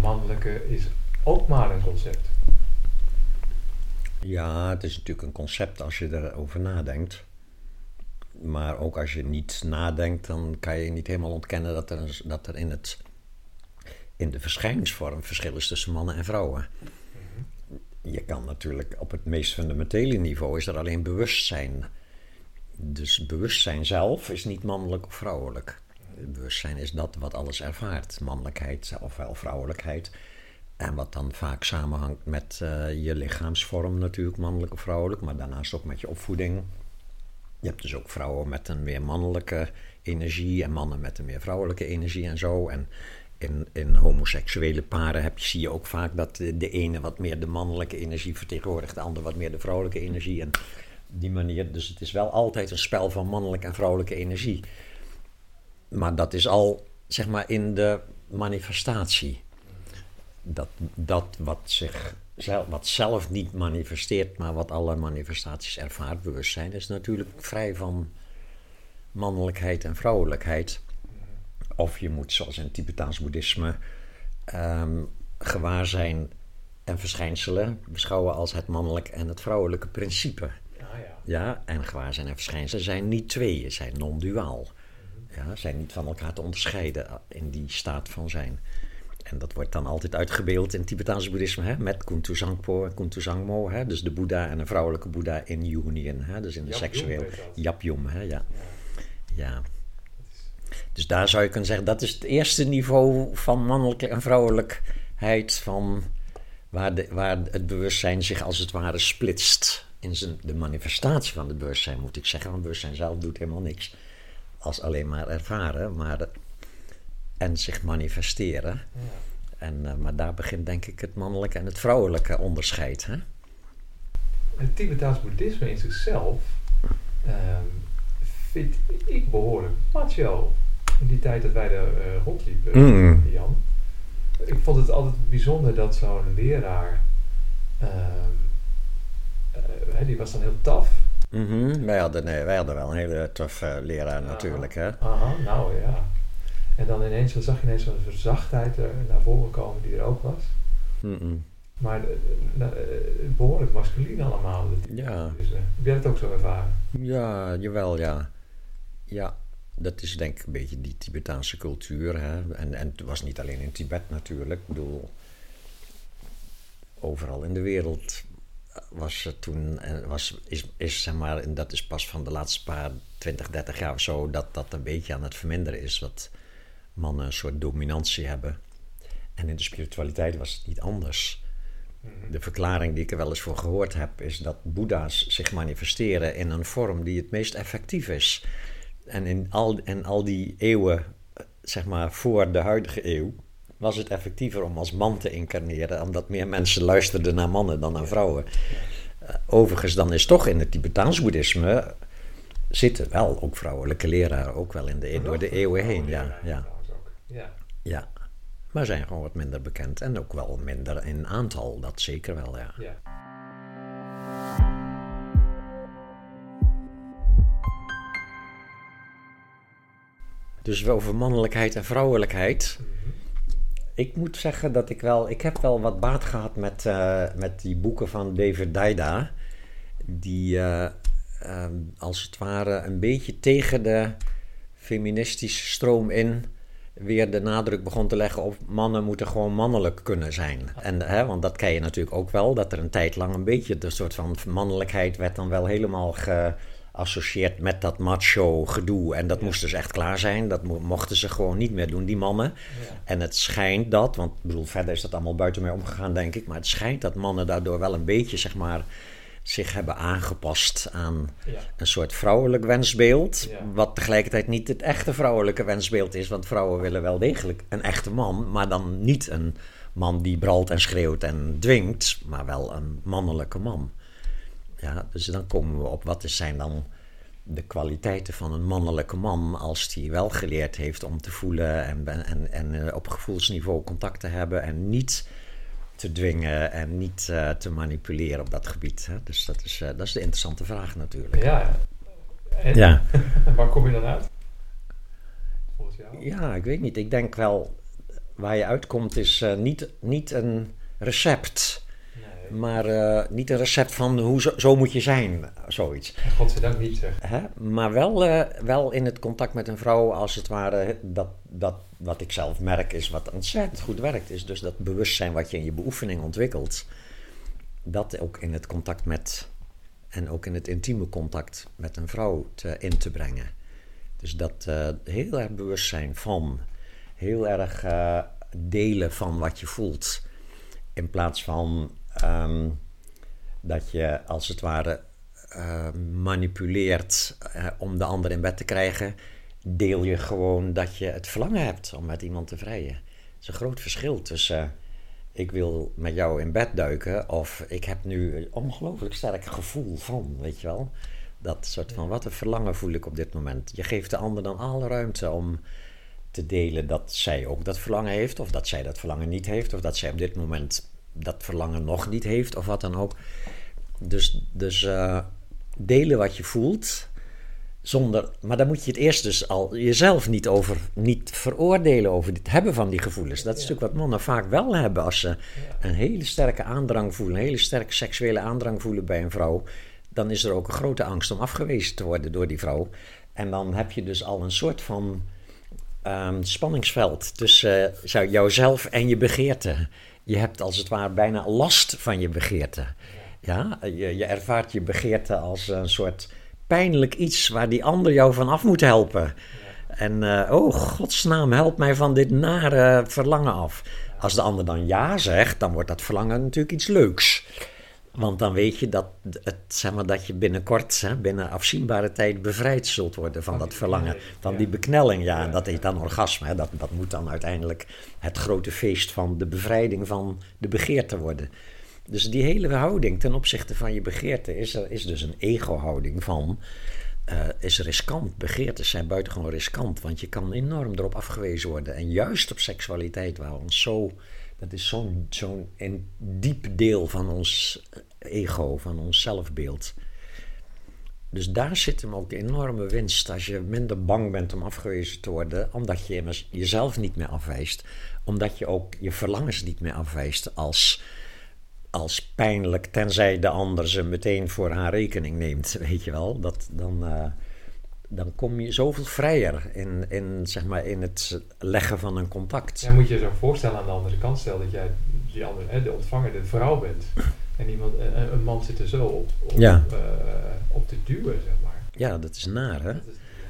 mannelijke is ook maar een concept. Ja, het is natuurlijk een concept als je erover nadenkt. Maar ook als je niet nadenkt, dan kan je niet helemaal ontkennen dat er, dat er in, het, in de verschijningsvorm verschil is tussen mannen en vrouwen. Mhm. Je kan natuurlijk op het meest fundamentele niveau is er alleen bewustzijn. Dus bewustzijn zelf is niet mannelijk of vrouwelijk bewustzijn is dat wat alles ervaart. Mannelijkheid ofwel vrouwelijkheid. En wat dan vaak samenhangt met uh, je lichaamsvorm natuurlijk, mannelijk of vrouwelijk. Maar daarnaast ook met je opvoeding. Je hebt dus ook vrouwen met een meer mannelijke energie en mannen met een meer vrouwelijke energie en zo. En in, in homoseksuele paren heb zie je ook vaak dat de, de ene wat meer de mannelijke energie vertegenwoordigt, de ander wat meer de vrouwelijke energie. En die manier, dus het is wel altijd een spel van mannelijke en vrouwelijke energie maar dat is al, zeg maar, in de manifestatie. Dat, dat wat, zich, wat zelf niet manifesteert, maar wat alle manifestaties ervaart, bewustzijn, is natuurlijk vrij van mannelijkheid en vrouwelijkheid. Of je moet, zoals in het Tibetaans boeddhisme, um, gewaar zijn en verschijnselen beschouwen als het mannelijk en het vrouwelijke principe. Ah, ja. ja, en gewaar zijn en verschijnselen zijn niet twee, zijn non-duaal. Ja, zijn niet van elkaar te onderscheiden in die staat van zijn. En dat wordt dan altijd uitgebeeld in het Tibetaanse boeddhisme hè, met Kuntu Zangpo en Kuntu Zangmo. Hè, dus de Boeddha en een vrouwelijke Boeddha in union. Hè, dus in de seksueel. Japjum, hè, ja. ja. Dus daar zou je kunnen zeggen, dat is het eerste niveau van mannelijke en vrouwelijkheid. Van waar, de, waar het bewustzijn zich als het ware splitst. In zijn, de manifestatie van het bewustzijn moet ik zeggen. Want het bewustzijn zelf doet helemaal niks als alleen maar ervaren, maar, en zich manifesteren. Ja. En, uh, maar daar begint denk ik het mannelijke en het vrouwelijke onderscheid. Hè? Het Tibetaans boeddhisme in zichzelf um, vind ik behoorlijk macho. In die tijd dat wij er uh, rondliepen, mm. Jan. Ik vond het altijd bijzonder dat zo'n leraar, uh, die was dan heel taf Mm wij, hadden, nee, wij hadden wel een hele toffe leraar natuurlijk. Hè? Aha, nou ja. En dan ineens, dan zag je ineens zo'n verzachtheid er naar voren komen die er ook was. Mm maar uh, behoorlijk masculin allemaal. Ja. Dus, heb jij dat ook zo ervaren? Ja, jawel, ja. Ja, dat is denk ik een beetje die Tibetaanse cultuur. Hè? En, en het was niet alleen in Tibet natuurlijk. Ik bedoel, overal in de wereld was het toen, was, is, is zeg maar, en dat is pas van de laatste paar 20, 30 jaar of zo, dat dat een beetje aan het verminderen is. Dat mannen een soort dominantie hebben. En in de spiritualiteit was het niet anders. Mhm. De verklaring die ik er wel eens voor gehoord heb, is dat Boeddha's zich manifesteren in een vorm die het meest effectief is. En in al, en al die eeuwen, zeg maar voor de huidige eeuw, was het effectiever om als man te incarneren, omdat meer mensen luisterden naar mannen dan naar vrouwen. Uh, overigens, dan is toch in het Tibetaans boeddhisme zitten wel ook vrouwelijke leraren, ook wel in de, door de eeuwen heen. Ja, ja. Ja. ja. maar zijn gewoon wat minder bekend. En ook wel minder in aantal, dat zeker wel, ja. Ja. Dus over mannelijkheid en vrouwelijkheid. Ik moet zeggen dat ik wel... Ik heb wel wat baat gehad met, eh, met die boeken van David Daida. Die eh, ehm, als het ware een beetje tegen de feministische stroom in... weer de nadruk begon te leggen op mannen moeten gewoon mannelijk kunnen zijn. En, hè, want dat ken je natuurlijk ook wel. Dat er een tijd lang een beetje de soort van mannelijkheid werd dan wel helemaal... Ge, associeert met dat macho gedoe. En dat moest dus echt klaar zijn. Dat mo- mochten ze gewoon niet meer doen, die mannen. Ja. En het schijnt dat, want ik bedoel, verder is dat allemaal buiten mij omgegaan, denk ik. Maar het schijnt dat mannen daardoor wel een beetje, zeg maar, zich hebben aangepast aan Ja. een soort vrouwelijk wensbeeld. Ja. Wat tegelijkertijd niet het echte vrouwelijke wensbeeld is. Want vrouwen willen wel degelijk een echte man, maar dan niet een man die bralt en schreeuwt en dwingt, maar wel een mannelijke man. Ja, dus dan komen we op wat zijn dan de kwaliteiten van een mannelijke man als die wel geleerd heeft om te voelen en, en, en op gevoelsniveau contact te hebben en niet te dwingen en niet eh, te manipuleren op dat gebied. Hè? Dus dat is, eh, dat is de interessante vraag natuurlijk. Ja. En Ja. waar kom je dan uit? Volgens jou? Ja, ik weet niet. Ik denk wel, waar je uitkomt is eh, niet, niet een recept. Maar eh, niet een recept van hoe zo, zo moet je zijn, zoiets. Godzijdank niet zeg. Hè? Maar wel, eh, wel in het contact met een vrouw, als het ware, dat, dat wat ik zelf merk is wat ontzettend goed werkt. Is dus dat bewustzijn wat je in je beoefening ontwikkelt, dat ook in het contact met, en ook in het intieme contact met een vrouw te, in te brengen. Dus dat eh, heel erg bewustzijn van, heel erg delen van wat je voelt. In plaats van ehm, dat je als het ware eh, manipuleert eh, om de ander in bed te krijgen, deel je gewoon dat je het verlangen hebt om met iemand te vrijen. Het is een groot verschil tussen eh, ik wil met jou in bed duiken of ik heb nu een ongelooflijk sterk gevoel van, weet je wel. Dat soort van, wat een verlangen voel ik op dit moment. Je geeft de ander dan alle ruimte om te delen dat zij ook dat verlangen heeft, of dat zij dat verlangen niet heeft, of dat zij op dit moment dat verlangen nog niet heeft, of wat dan ook. Dus, dus eh, delen wat je voelt, zonder, maar dan moet je het eerst dus al jezelf niet over, niet veroordelen over het hebben van die gevoelens. Dat is natuurlijk wat mannen vaak wel hebben als ze een hele sterke aandrang voelen, een hele sterke seksuele aandrang voelen bij een vrouw. Dan is er ook een grote angst om afgewezen te worden door die vrouw. En dan heb je dus al een soort van ehm, spanningsveld tussen uh, jouzelf en je begeerte. Je hebt als het ware bijna last van je begeerte. Ja, je, ervaart je begeerte als een soort pijnlijk iets waar die ander jou van af moet helpen. En uh, oh, godsnaam, help mij van dit nare verlangen af. Als de ander dan ja zegt, dan wordt dat verlangen natuurlijk iets leuks. Want dan weet je dat, het, zeg maar, dat je binnenkort, hè, binnen afzienbare tijd, bevrijd zult worden van, van dat verlangen. Van ja. die beknelling, ja. En dat heet dan orgasme. Hè. Dat, dat moet dan uiteindelijk het grote feest van de bevrijding van de begeerte worden. Dus die hele houding ten opzichte van je begeerte is, er, is dus een ego-houding van. Uh, is riskant. Begeertes zijn buitengewoon riskant, want je kan enorm erop afgewezen worden. En juist op seksualiteit, waar ons zo. Dat is zo'n zo'n diep deel van ons ego, van ons zelfbeeld. Dus daar zit hem ook de enorme winst. Als je minder bang bent om afgewezen te worden, omdat je jezelf niet meer afwijst, omdat je ook je verlangens niet meer afwijst als als pijnlijk, tenzij de ander ze meteen voor haar rekening neemt, weet je wel. Dat, dan, uh, dan kom je zoveel vrijer in, in, zeg maar, in het leggen van een contact. Ja, moet je je zo voorstellen aan de andere kant, stel dat jij die andere, de ontvanger, de vrouw bent. En iemand, een, een man zit er zo op, op, ja. uh, op te duwen, zeg maar. Ja, dat is naar, hè?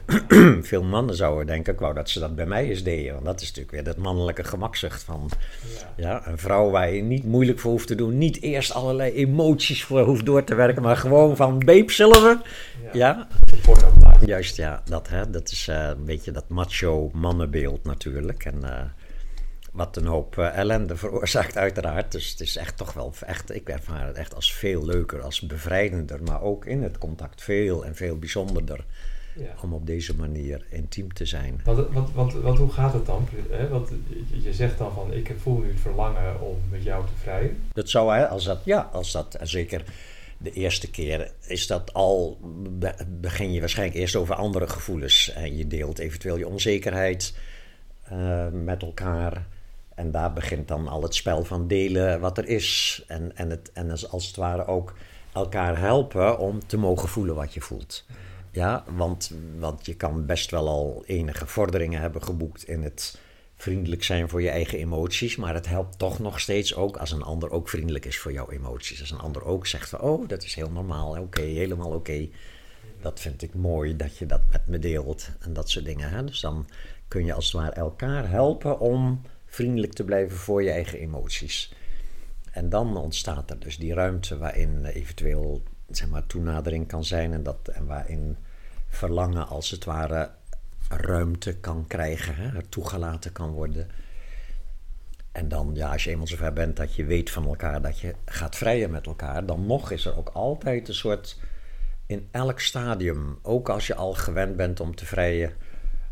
Veel mannen zouden denken, ik wou dat ze dat bij mij eens deden. Want dat is natuurlijk weer dat mannelijke gemakzucht van ja. ja. een vrouw waar je niet moeilijk voor hoeft te doen. Niet eerst allerlei emoties voor hoeft door te werken, maar gewoon van beep zilver. Ja. ja. Juist, ja. Dat, hè, dat is uh, een beetje dat macho mannenbeeld natuurlijk. En uh, wat een hoop uh, ellende veroorzaakt uiteraard. Dus het is echt toch wel, echt, ik ervaar het echt als veel leuker, als bevrijdender. Maar ook in het contact veel en veel bijzonderder Ja. om op deze manier intiem te zijn. Want, want, want, want hoe gaat het dan? Hè? Want je- zegt dan van ik voel nu het verlangen om met jou te vrijen. Dat zou, hè, als dat, ja, als dat, en zeker de eerste keer, is dat al, be- begin je waarschijnlijk eerst over andere gevoelens. En je deelt eventueel je onzekerheid eh, met elkaar. En daar begint dan al het spel van delen wat er is. En, en, het, en als, het ware ook elkaar helpen om te mogen voelen wat je voelt. Ja, want, want je kan best wel al enige vorderingen hebben geboekt in het vriendelijk zijn voor je eigen emoties. Maar het helpt toch nog steeds ook als een ander ook vriendelijk is voor jouw emoties. Als een ander ook zegt van, oh, dat is heel normaal, oké, helemaal oké. Dat vind ik mooi dat je dat met me deelt en dat soort dingen. Hè? Dus dan kun je als het ware elkaar helpen om vriendelijk te blijven voor je eigen emoties. En dan ontstaat er dus die ruimte waarin eventueel zeg maar, toenadering kan zijn en, dat, en waarin verlangen als het ware ruimte kan krijgen, hè, toegelaten kan worden. En dan, ja, als je eenmaal zover bent dat je weet van elkaar dat je gaat vrijen met elkaar, dan nog is er ook altijd een soort, in elk stadium, ook als je al gewend bent om te vrijen,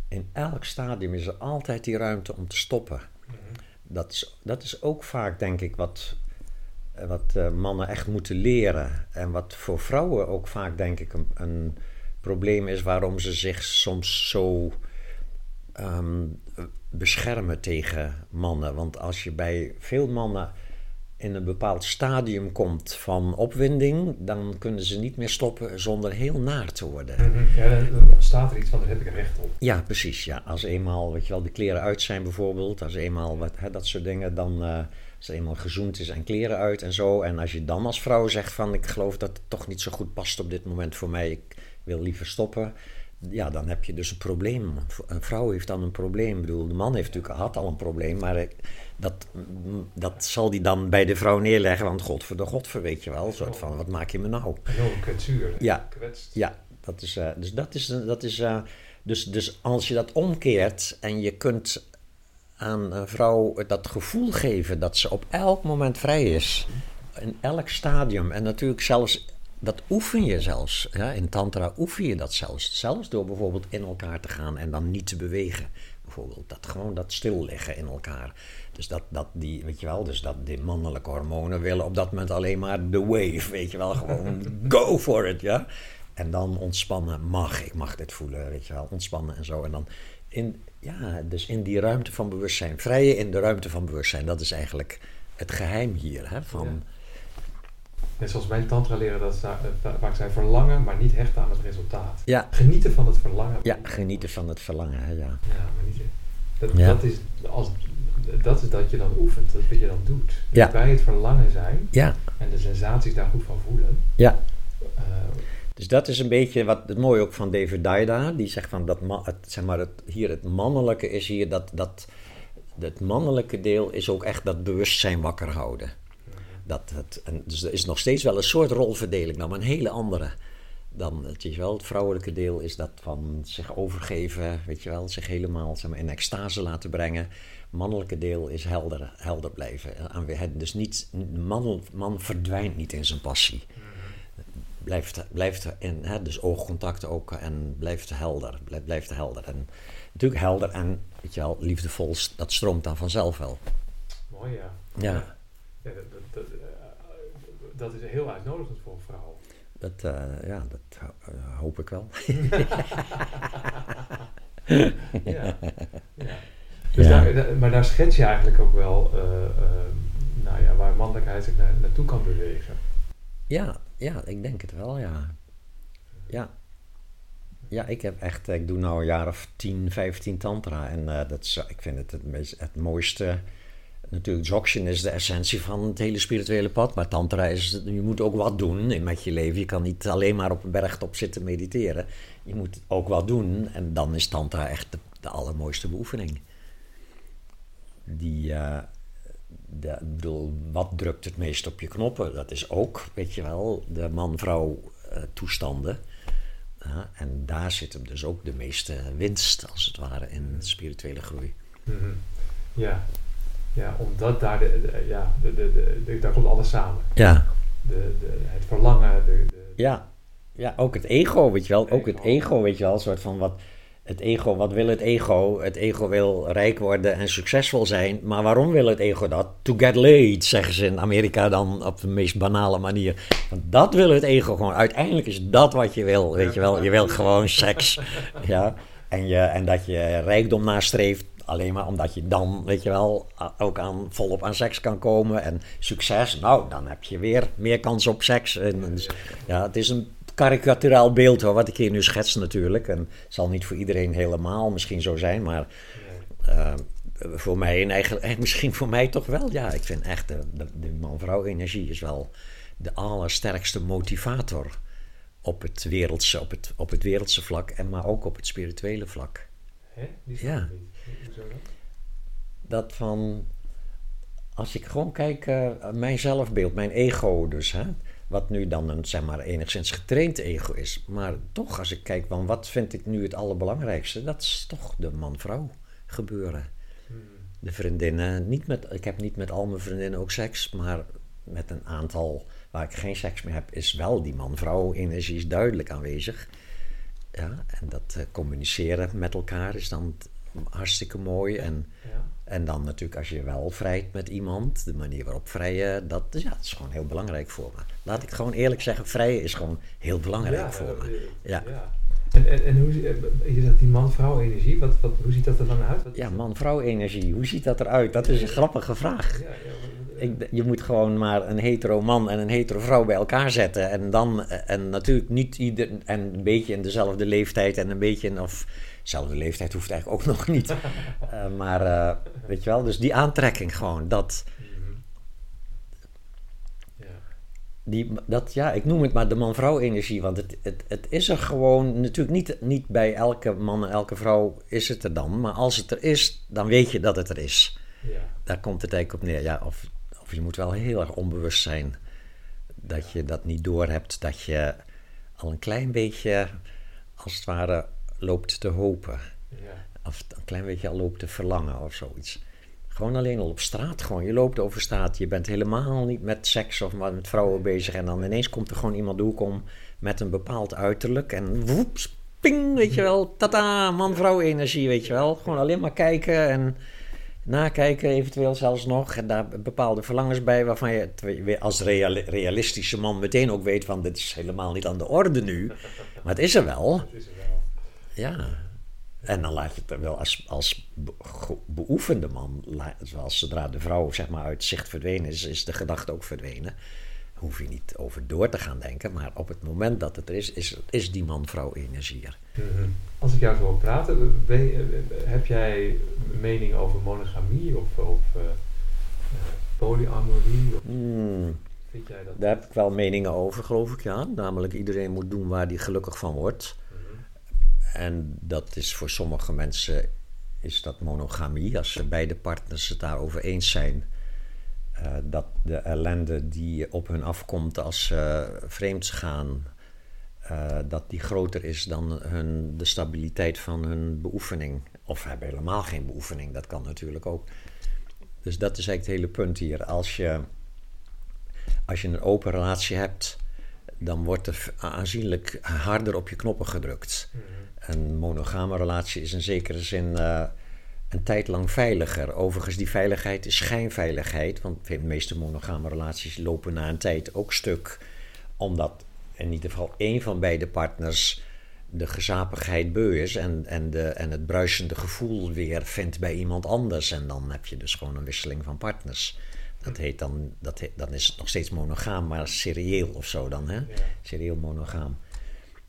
in elk stadium is er altijd die ruimte om te stoppen. Dat is, dat is ook vaak, denk ik, wat, eh, wat eh, mannen echt moeten leren. En wat voor vrouwen ook vaak, denk ik, een, een probleem is waarom ze zich soms zo ehm, beschermen tegen mannen. Want als je bij veel mannen in een bepaald stadium komt van opwinding, dan kunnen ze niet meer stoppen zonder heel naar te worden. Ja, dan ontstaat er iets van daar heb ik recht op. Ja, precies. Ja. Als eenmaal, weet je wel, de kleren uit zijn bijvoorbeeld, als eenmaal wat, hè, dat soort dingen, dan eh, als eenmaal gezoend is en kleren uit en zo. En als je dan als vrouw zegt van ik geloof dat het toch niet zo goed past op dit moment voor mij, ik wil liever stoppen. Ja, dan heb je dus een probleem. Een vrouw heeft dan een probleem. Ik bedoel, de man heeft natuurlijk had al een probleem, maar ik- dat, mm, dat zal die dan bij de vrouw neerleggen. Want god voor de godver, weet je wel. Een soort van, wat maak je me nou? Enorm kwetsuur. Ja. Kwetst. Ja, dat is, eh, dus dat is, dat is eh, dus, dus als je dat omkeert en je kunt aan een vrouw dat gevoel geven dat ze op elk moment vrij is, in elk stadium en natuurlijk zelfs, dat oefen je zelfs, ja, in tantra oefen je dat zelfs, zelfs door bijvoorbeeld in elkaar te gaan en dan niet te bewegen. Bijvoorbeeld dat gewoon dat stil liggen in elkaar. Dus dat, dat die, weet je wel, dus dat die mannelijke hormonen willen op dat moment alleen maar de wave, weet je wel, gewoon go for it, ja. En dan ontspannen mag, ik mag dit voelen, weet je wel, ontspannen en zo. En dan in, ja, dus in die ruimte van bewustzijn, vrije in de ruimte van bewustzijn, dat is eigenlijk het geheim hier, hè, van... Net zoals mijn tantra leren dat ze, vaak zijn verlangen, maar niet hechten aan het resultaat. Ja, Genieten van het verlangen. ja, genieten van het verlangen, hè, ja. Ja, maar niet... Dat, Ja. dat, is, als, dat is dat je dan oefent, dat je dan doet. Dus Ja. Bij het verlangen zijn Ja, en de sensaties daar goed van voelen. ja. eh, Dus dat is een beetje wat het mooie ook van David Daida. Die zegt van dat het, zeg maar het, hier het mannelijke is hier dat, dat het mannelijke deel is ook echt dat bewustzijn wakker houden. Dat het, en dus er is nog steeds wel een soort rolverdeling, nou, maar een hele andere. Dan het, is wel, het vrouwelijke deel is dat van zich overgeven, weet je wel, zich helemaal zeg maar, in extase laten brengen. Mannelijke deel is helder, helder blijven. Dus niet, man, man verdwijnt niet in zijn passie blijft, blijft in, hè, dus oogcontact ook en blijft helder, blijft, blijft helder. En natuurlijk helder en, weet je wel, liefdevol, dat stroomt dan vanzelf wel. mooi ja. Ja. Ja, dat, dat, dat, dat is heel uitnodigend voor een vrouw. Dat, eh, ja, dat eh, hoop ik wel. ja. ja. Dus Ja. Daar, daar- maar daar schets je eigenlijk ook wel eh, nou ja, waar mannelijkheid zich naar, naartoe kan bewegen. Ja, ja, ik denk het wel, ja. Ja. Ja, ik heb echt, ik doe nou een jaar of 10, 15 tantra en dat is, ik vind het het, meest, het mooiste. Natuurlijk, Dzogchen is de essentie van het hele spirituele pad, maar tantra is, je moet ook wat doen met je leven. Je kan niet alleen maar op een bergtop zitten mediteren. Je moet ook wat doen en dan is tantra echt de, allermooiste beoefening. Die, ik bedoel, wat drukt het meest op je knoppen? Dat is ook, weet je wel, de man-vrouw eh, en daar zit hem dus ook de meeste winst, als het ware, in spirituele groei. Mhm. Ja. Ja, omdat daar, de, de- ja, de, de, de, daar komt alles samen. Ja, De, de, het verlangen, de, de, ja, Ja, ook het ego, weet je wel. Ook het ego, weet je wel. Een soort van wat... Het ego, wat wil het ego? Het ego wil rijk worden en succesvol zijn. Maar waarom wil het ego dat? To get laid, zeggen ze in Amerika dan op de meest banale manier. Want dat wil het ego gewoon. Uiteindelijk is dat wat je wil, weet je wel. Je wilt gewoon seks. Ja. En, je, en dat je rijkdom nastreeft. Alleen maar omdat je dan, weet je wel, ook aan, volop aan seks kan komen. En succes, nou, dan heb je weer meer kans op seks. En, ja, het is een karikaturaal beeld hoor, wat ik hier nu schets natuurlijk. En het zal niet voor iedereen helemaal misschien zo zijn, maar uh, voor mij en eigenlijk, misschien voor mij toch wel. Ja, ik vind echt de, de, de man-vrouw energie is wel de allersterkste motivator op het wereldse, op het, op het wereldse vlak, en maar ook op het spirituele vlak. Hè? Die ja. Dat van, als ik gewoon kijk, uh, mijn zelfbeeld, mijn ego dus, hè, wat nu dan een zeg maar, enigszins getraind ego is. Maar toch, als ik kijk van wat vind ik nu het allerbelangrijkste, dat is toch de man-vrouw gebeuren. Hmm. De vriendinnen, niet met, ik heb niet met al mijn vriendinnen ook seks, maar met een aantal waar ik geen seks meer heb, is wel die man-vrouw energie is duidelijk aanwezig. Ja, en dat uh, communiceren met elkaar is dan hartstikke mooi. En, Ja. en dan natuurlijk als je wel vrijt met iemand, de manier waarop vrijen, dat, ja, dat is gewoon heel belangrijk voor me. Laat ik gewoon eerlijk zeggen, vrijen is gewoon heel belangrijk Ja, voor eh, me. eh, Ja. En, en, en hoe, eh, je zegt die man-vrouw energie, wat, wat, hoe ziet dat er dan uit? Wat- Ja, man-vrouw energie, hoe ziet dat eruit? Dat is een grappige vraag. Ja, ja, wat- Ik, je moet gewoon maar een hetero man en een hetero vrouw bij elkaar zetten. En dan, en natuurlijk niet ieder, en een beetje in dezelfde leeftijd en een beetje in, of dezelfde leeftijd hoeft eigenlijk ook nog niet. Eh, maar eh, weet je wel, dus die aantrekking gewoon, dat. Ja. die, dat ja, ik noem het maar de man-vrouw energie. Want het, het, het is er gewoon, natuurlijk niet, niet bij elke man en elke vrouw is het er dan. Maar als het er is, dan weet je dat het er is. Ja. Daar komt het eigenlijk op neer. Ja, of, of je moet wel heel erg onbewust zijn dat je dat niet doorhebt. Dat je al een klein beetje, als het ware, loopt te hopen. Ja. Of een klein beetje al loopt te verlangen of zoiets. Gewoon alleen al op straat. Gewoon. Je loopt over straat. Je bent helemaal niet met seks of met vrouwen bezig. En dan ineens komt er gewoon iemand de hoek om met een bepaald uiterlijk. En woeps, ping, weet je wel. Tata, man-vrouw energie, weet je wel. Gewoon alleen maar kijken en nakijken eventueel zelfs nog. En daar bepaalde verlangens bij waarvan je het als reali- realistische man meteen ook weet van... dit is helemaal niet aan de orde nu. Maar het is er wel. Dat is er wel. Ja. En dan laat je het er wel als, als beoefende man, zoals zodra de vrouw zeg maar uit zicht verdwenen is, is de gedachte ook verdwenen. Hoef je niet over door te gaan denken, maar op het moment dat het er is, is, is die man-vrouw energie er. Mhm. Als ik jou zo hoor praten, je- heb jij een mening over monogamie of, of eh, eh, polyamorie? Of Hmm, vind jij dat? daar heb ik wel meningen over, geloof ik, ja. Namelijk iedereen moet doen waar hij gelukkig van wordt. En dat is voor sommige mensen is dat monogamie. Als ze beide partners het daarover eens zijn. eh, dat de ellende die op hun afkomt als ze vreemd gaan. eh, dat die groter is dan hun, de stabiliteit van hun beoefening. Of hebben helemaal geen beoefening, dat kan natuurlijk ook. Dus dat is eigenlijk het hele punt hier. Als je, als je een open relatie hebt, dan wordt er aanzienlijk harder op je knoppen gedrukt. Mhm. Een monogame relatie is in zekere zin eh, een tijd lang veiliger. Overigens, die veiligheid is schijnveiligheid. Want de meeste monogame relaties lopen na een tijd ook stuk. Omdat in ieder geval één van beide partners de gezapigheid beu is. En, en, de, en het bruisende gevoel weer vindt bij iemand anders. En dan heb je dus gewoon een wisseling van partners. Dat heet dan, dat heet, dan is het nog steeds monogaam, maar serieel of zo dan. Hè? Ja. Serieel monogaam.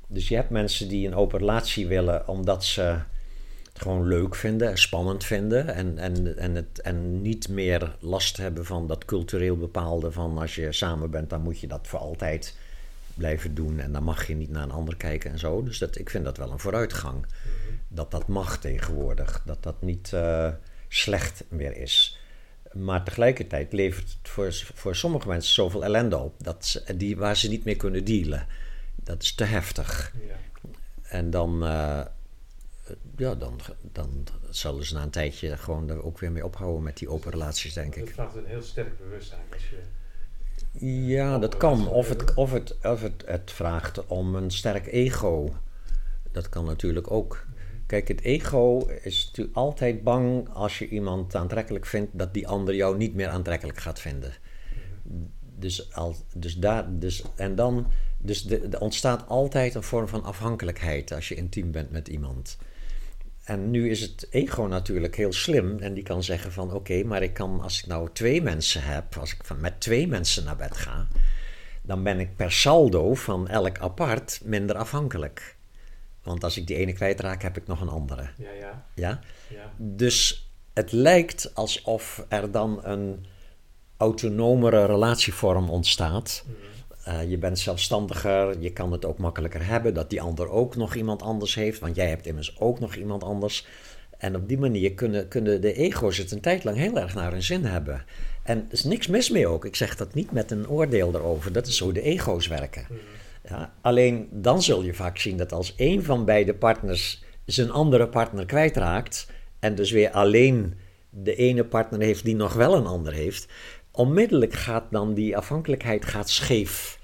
Dus je hebt mensen die een open relatie willen omdat ze het gewoon leuk vinden, spannend vinden en, en, en, het, en niet meer last hebben van dat cultureel bepaalde van als je samen bent, dan moet je dat voor altijd blijven doen en dan mag je niet naar een ander kijken en zo. Dus dat, ik vind dat wel een vooruitgang. Mhm. Dat dat mag tegenwoordig, dat dat niet eh, slecht meer is. Maar tegelijkertijd levert het voor, voor sommige mensen zoveel ellende op dat ze, die, waar ze niet meer kunnen dealen. Dat is te heftig. Ja. En dan, eh, ja, dan, dan zullen ze na een tijdje gewoon er ook weer mee ophouden met die open relaties, denk ik. vraagt een heel sterk bewustzijn. Als je Ja, dat kan. Of, het, of, het, of het, het vraagt om een sterk ego. Dat kan natuurlijk ook. Kijk, het ego is natuurlijk altijd bang als je iemand aantrekkelijk vindt, dat die ander jou niet meer aantrekkelijk gaat vinden. Dus, dus daar, dus, en dan, dus er ontstaat altijd een vorm van afhankelijkheid als je intiem bent met iemand. En nu is het ego natuurlijk heel slim en die kan zeggen van oké, maar ik kan als ik nou twee mensen heb, als ik van, met twee mensen naar bed ga, dan ben ik per saldo van elk apart minder afhankelijk. Want als ik die ene kwijtraak, heb ik nog een andere. Ja, ja. Ja? ja. Dus het lijkt alsof er dan een autonomere relatievorm ontstaat. Mhm. Uh, je bent zelfstandiger, je kan het ook makkelijker hebben dat die ander ook nog iemand anders heeft, want jij hebt immers ook nog iemand anders. En op die manier kunnen, kunnen de ego's het een tijd lang heel erg naar hun zin hebben. En er is niks mis mee ook. Ik zeg dat niet met een oordeel erover. Dat is hoe de ego's werken. Mhm. Ja, alleen dan zul je vaak zien dat als een van beide partners zijn andere partner kwijtraakt. en dus weer alleen de ene partner heeft die nog wel een ander heeft. onmiddellijk gaat dan die afhankelijkheid gaat scheef.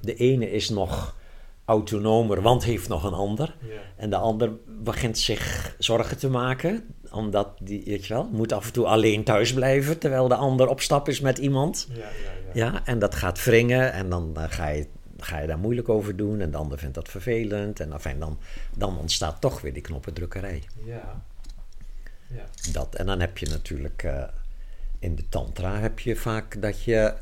De ene is nog autonomer, want heeft nog een ander. Ja. En de ander begint zich zorgen te maken, omdat die, weet je wel, moet af en toe alleen thuis blijven terwijl de ander op stap is met iemand. Ja, ja, ja. Ja, en dat gaat wringen en dan ga, je, ga je daar moeilijk over doen en de ander vindt dat vervelend. En dan, dan ontstaat toch weer die knoppendrukkerij. Ja. Ja. Dat, en dan heb je natuurlijk eh, in de tantra heb je vaak dat je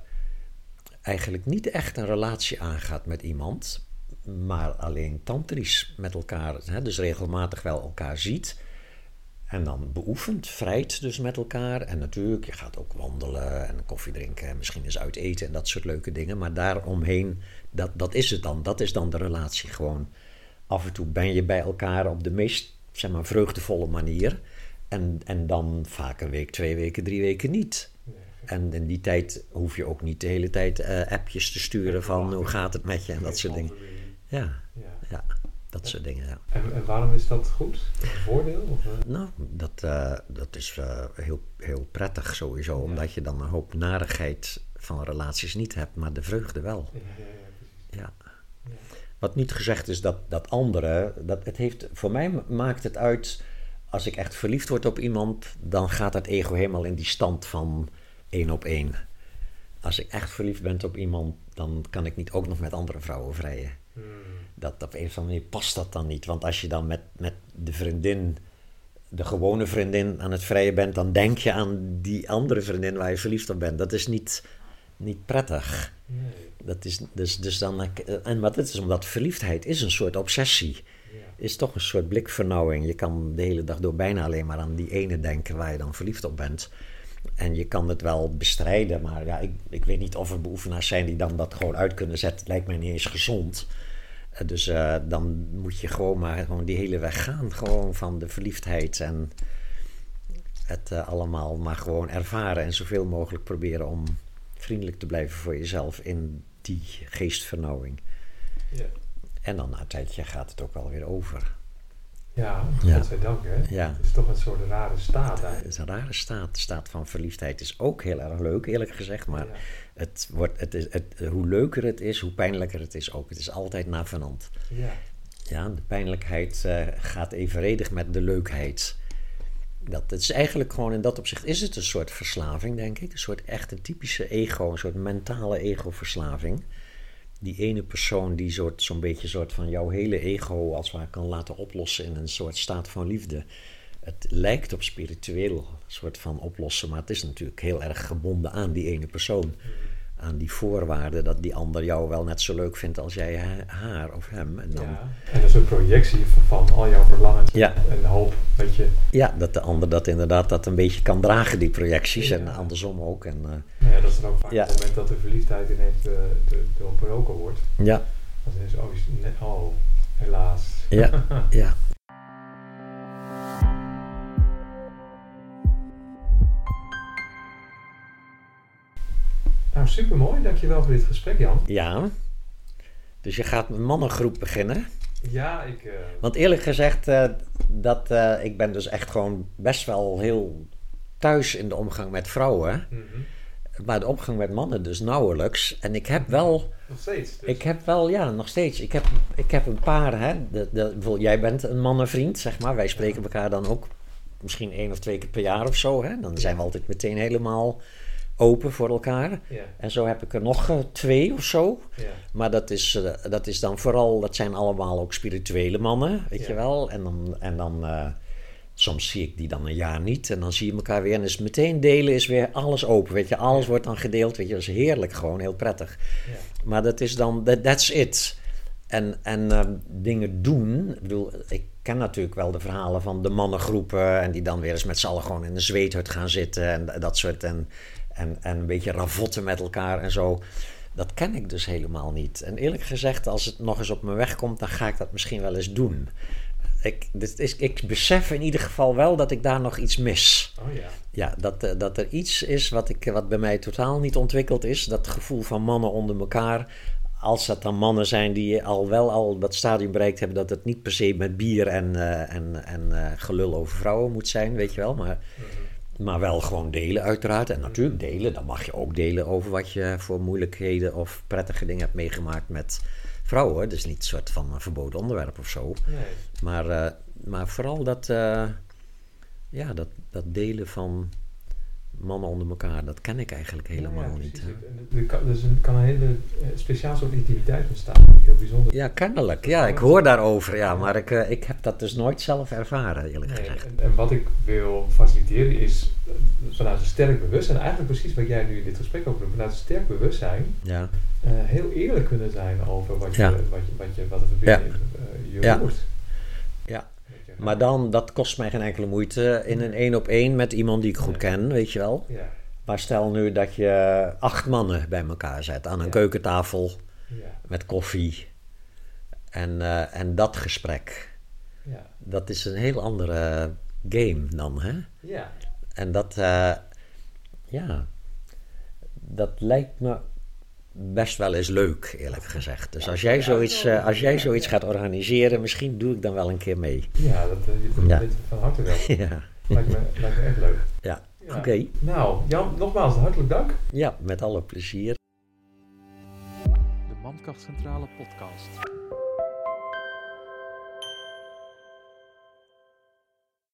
eigenlijk niet echt een relatie aangaat met iemand, maar alleen tantrisch met elkaar, hè, dus regelmatig wel elkaar ziet. En dan beoefent, vrijt dus met elkaar. En natuurlijk, je gaat ook wandelen en koffie drinken en misschien eens uit eten en dat soort leuke dingen. Maar daaromheen, dat, dat is het dan. Dat is dan de relatie gewoon. Af en toe ben je bij elkaar op de meest, zeg maar, vreugdevolle manier. En, en dan vaak een week, twee weken, drie weken niet. En in die tijd hoef je ook niet de hele tijd eh, appjes te sturen van hoe gaat het met je en dat soort dingen. Ja, Ja. dat soort dingen, ja. En, en waarom is dat goed? Een voordeel? Of, eh? Nou, dat, eh, dat is heel, heel prettig sowieso, Ja. omdat je dan een hoop narigheid van relaties niet hebt, maar de vreugde wel. ja, ja. Wat niet gezegd is dat, dat andere, dat het heeft, voor mij ma- maakt het uit, als ik echt verliefd word op iemand, dan gaat dat ego helemaal in die stand van één op één. Als ik echt verliefd ben op iemand, dan kan ik niet ook nog met andere vrouwen vrijen. Hmm. dat op een of andere manier past dat dan niet. Want als je dan met, met de vriendin, de gewone vriendin aan het vrijen bent, dan denk je aan die andere vriendin waar je verliefd op bent. Dat is niet, niet prettig. Nee. Dat is, dus, dus dan, en wat het is omdat verliefdheid is een soort obsessie. Ja. Is toch een soort blikvernauwing. Je kan de hele dag door bijna alleen maar aan die ene denken waar je dan verliefd op bent. En je kan het wel bestrijden, maar ja, ik, ik weet niet of er beoefenaars zijn die dan dat gewoon uit kunnen zetten. Het lijkt mij niet eens gezond. Eh, Dus eh, dan moet je gewoon maar gewoon die hele weg gaan. Gewoon van de verliefdheid en het eh, allemaal maar gewoon ervaren. En zoveel mogelijk proberen om vriendelijk te blijven voor jezelf in die geestvernauwing. Ja. En dan na een tijdje gaat het ook wel weer over. Ja, Ja. godzijdank hè. Ja. Het is toch een soort rare staat Het eigenlijk. is een rare staat. De staat van verliefdheid is ook heel erg leuk, eerlijk gezegd. Maar Ja. het wordt, het is, het, hoe leuker het is, hoe pijnlijker het is ook. Het is altijd navenant. Ja. Ja, de pijnlijkheid eh, gaat evenredig met de leukheid. Dat, is eigenlijk gewoon in dat opzicht is het een soort verslaving, denk ik. Een soort echt een typische ego, een soort mentale ego-verslaving. Die ene persoon die soort, zo'n beetje soort van jouw hele ego als ware kan laten oplossen in een soort staat van liefde. Het lijkt op spiritueel soort van oplossen, maar het is natuurlijk heel erg gebonden aan die ene persoon. Aan die voorwaarden dat die ander jou wel net zo leuk vindt als jij ha- haar of hem. En dan, ja. En dat is een projectie van, van al jouw verlangens Ja. en hoop dat je... Ja, dat de ander dat inderdaad dat een beetje kan dragen, die projecties. Ja. En andersom ook. En, eh, Nou ja, dat is dan ook vaak het moment dat de verliefdheid ineens uh, de, doorbroken wordt. ja, Dan is oh, is net, oh, helaas. ja, ja. Nou, supermooi. Dankjewel voor dit gesprek, Jan. Ja. Dus je gaat een mannengroep beginnen. Ja, ik... eh, Want eerlijk gezegd, eh, dat, eh, ik ben dus echt gewoon best wel heel thuis in de omgang met vrouwen. mhm. maar de omgang met mannen dus nauwelijks. En ik heb wel, Nog steeds. dus. ik heb wel, ja, nog steeds. Ik heb, ik heb een paar, hè. De, jij bent een mannenvriend, zeg maar. Wij spreken elkaar dan ook misschien één of twee keer per jaar of zo, hè. Dan zijn we altijd meteen helemaal open voor elkaar. Ja, En zo heb ik er nog eh, twee of zo. ja. Maar dat is, eh, dat is dan vooral, dat zijn allemaal ook spirituele mannen, weet Ja. je wel. En dan, en dan eh, soms zie ik die dan een jaar niet. En dan zie je elkaar weer. En dus meteen delen is weer alles open, weet je. Alles wordt dan gedeeld, weet je. Dat is heerlijk gewoon, heel prettig. ja. Maar dat is dan, that, that's it. En, en dingen doen, ik bedoel, ik ken natuurlijk wel de verhalen van de mannengroepen en die dan weer eens met z'n allen gewoon in een zweethut gaan zitten en dat soort en, en, en een beetje ravotten met elkaar en zo. Dat ken ik dus helemaal niet. En eerlijk gezegd, als het nog eens op mijn weg komt, dan ga ik dat misschien wel eens doen. Ik, dit is, ik besef in ieder geval wel dat ik daar nog iets mis. Oh ja. Ja, dat, eh, dat er iets is wat, ik, wat bij mij totaal niet ontwikkeld is. Dat gevoel van mannen onder elkaar. Als dat dan mannen zijn die al wel al dat stadium bereikt hebben... dat het niet per se met bier en, eh, en, en eh, gelul over vrouwen moet zijn, weet je wel. Maar, maar wel gewoon delen uiteraard. En natuurlijk delen, dan mag je ook delen over wat je voor moeilijkheden... of prettige dingen hebt meegemaakt met vrouwen. Dus niet een soort van een verboden onderwerp of zo. Nee. Maar, eh, maar vooral dat, eh, ja, dat, dat delen van mannen onder elkaar, dat ken ik eigenlijk helemaal Ja, ja, niet. er kan, dus kan een hele eh, speciaal soort intimiteit ontstaan. Heel bijzonder. Ja, kennelijk. Ja, ik hoor daarover, ja, maar ik, eh, ik heb dat dus nooit zelf ervaren, eerlijk Nee, gezegd. en, en wat ik wil faciliteren is eh, vanuit een sterk bewustzijn, eigenlijk precies wat jij nu in dit gesprek ook doet, vanuit een sterk bewustzijn Ja, heel eerlijk kunnen zijn over wat, je, wat, je, wat, je, wat er verbinding je Ja. roert. Ja. Weet je. Maar dan, dat kost mij geen enkele moeite in een één op één met iemand die ik goed ken, weet je wel. Ja, Maar stel nu dat je acht mannen bij elkaar zet aan een Ja. keukentafel ja, met koffie en, eh, en dat gesprek. ja, Dat is een heel andere game dan, hè? ja. En dat, eh, ja, dat lijkt me best wel eens leuk, eerlijk gezegd. Dus als jij zoiets, eh, als jij zoiets gaat organiseren, misschien doe ik dan wel een keer mee. Ja, dat, eh, je Ja. dit van harte wel. Ja, Lijkt me, lijkt me echt leuk. ja. Ja. oké. Nou, Jan, nogmaals hartelijk dank. Ja, met alle plezier. De Mankrachtcentrale podcast.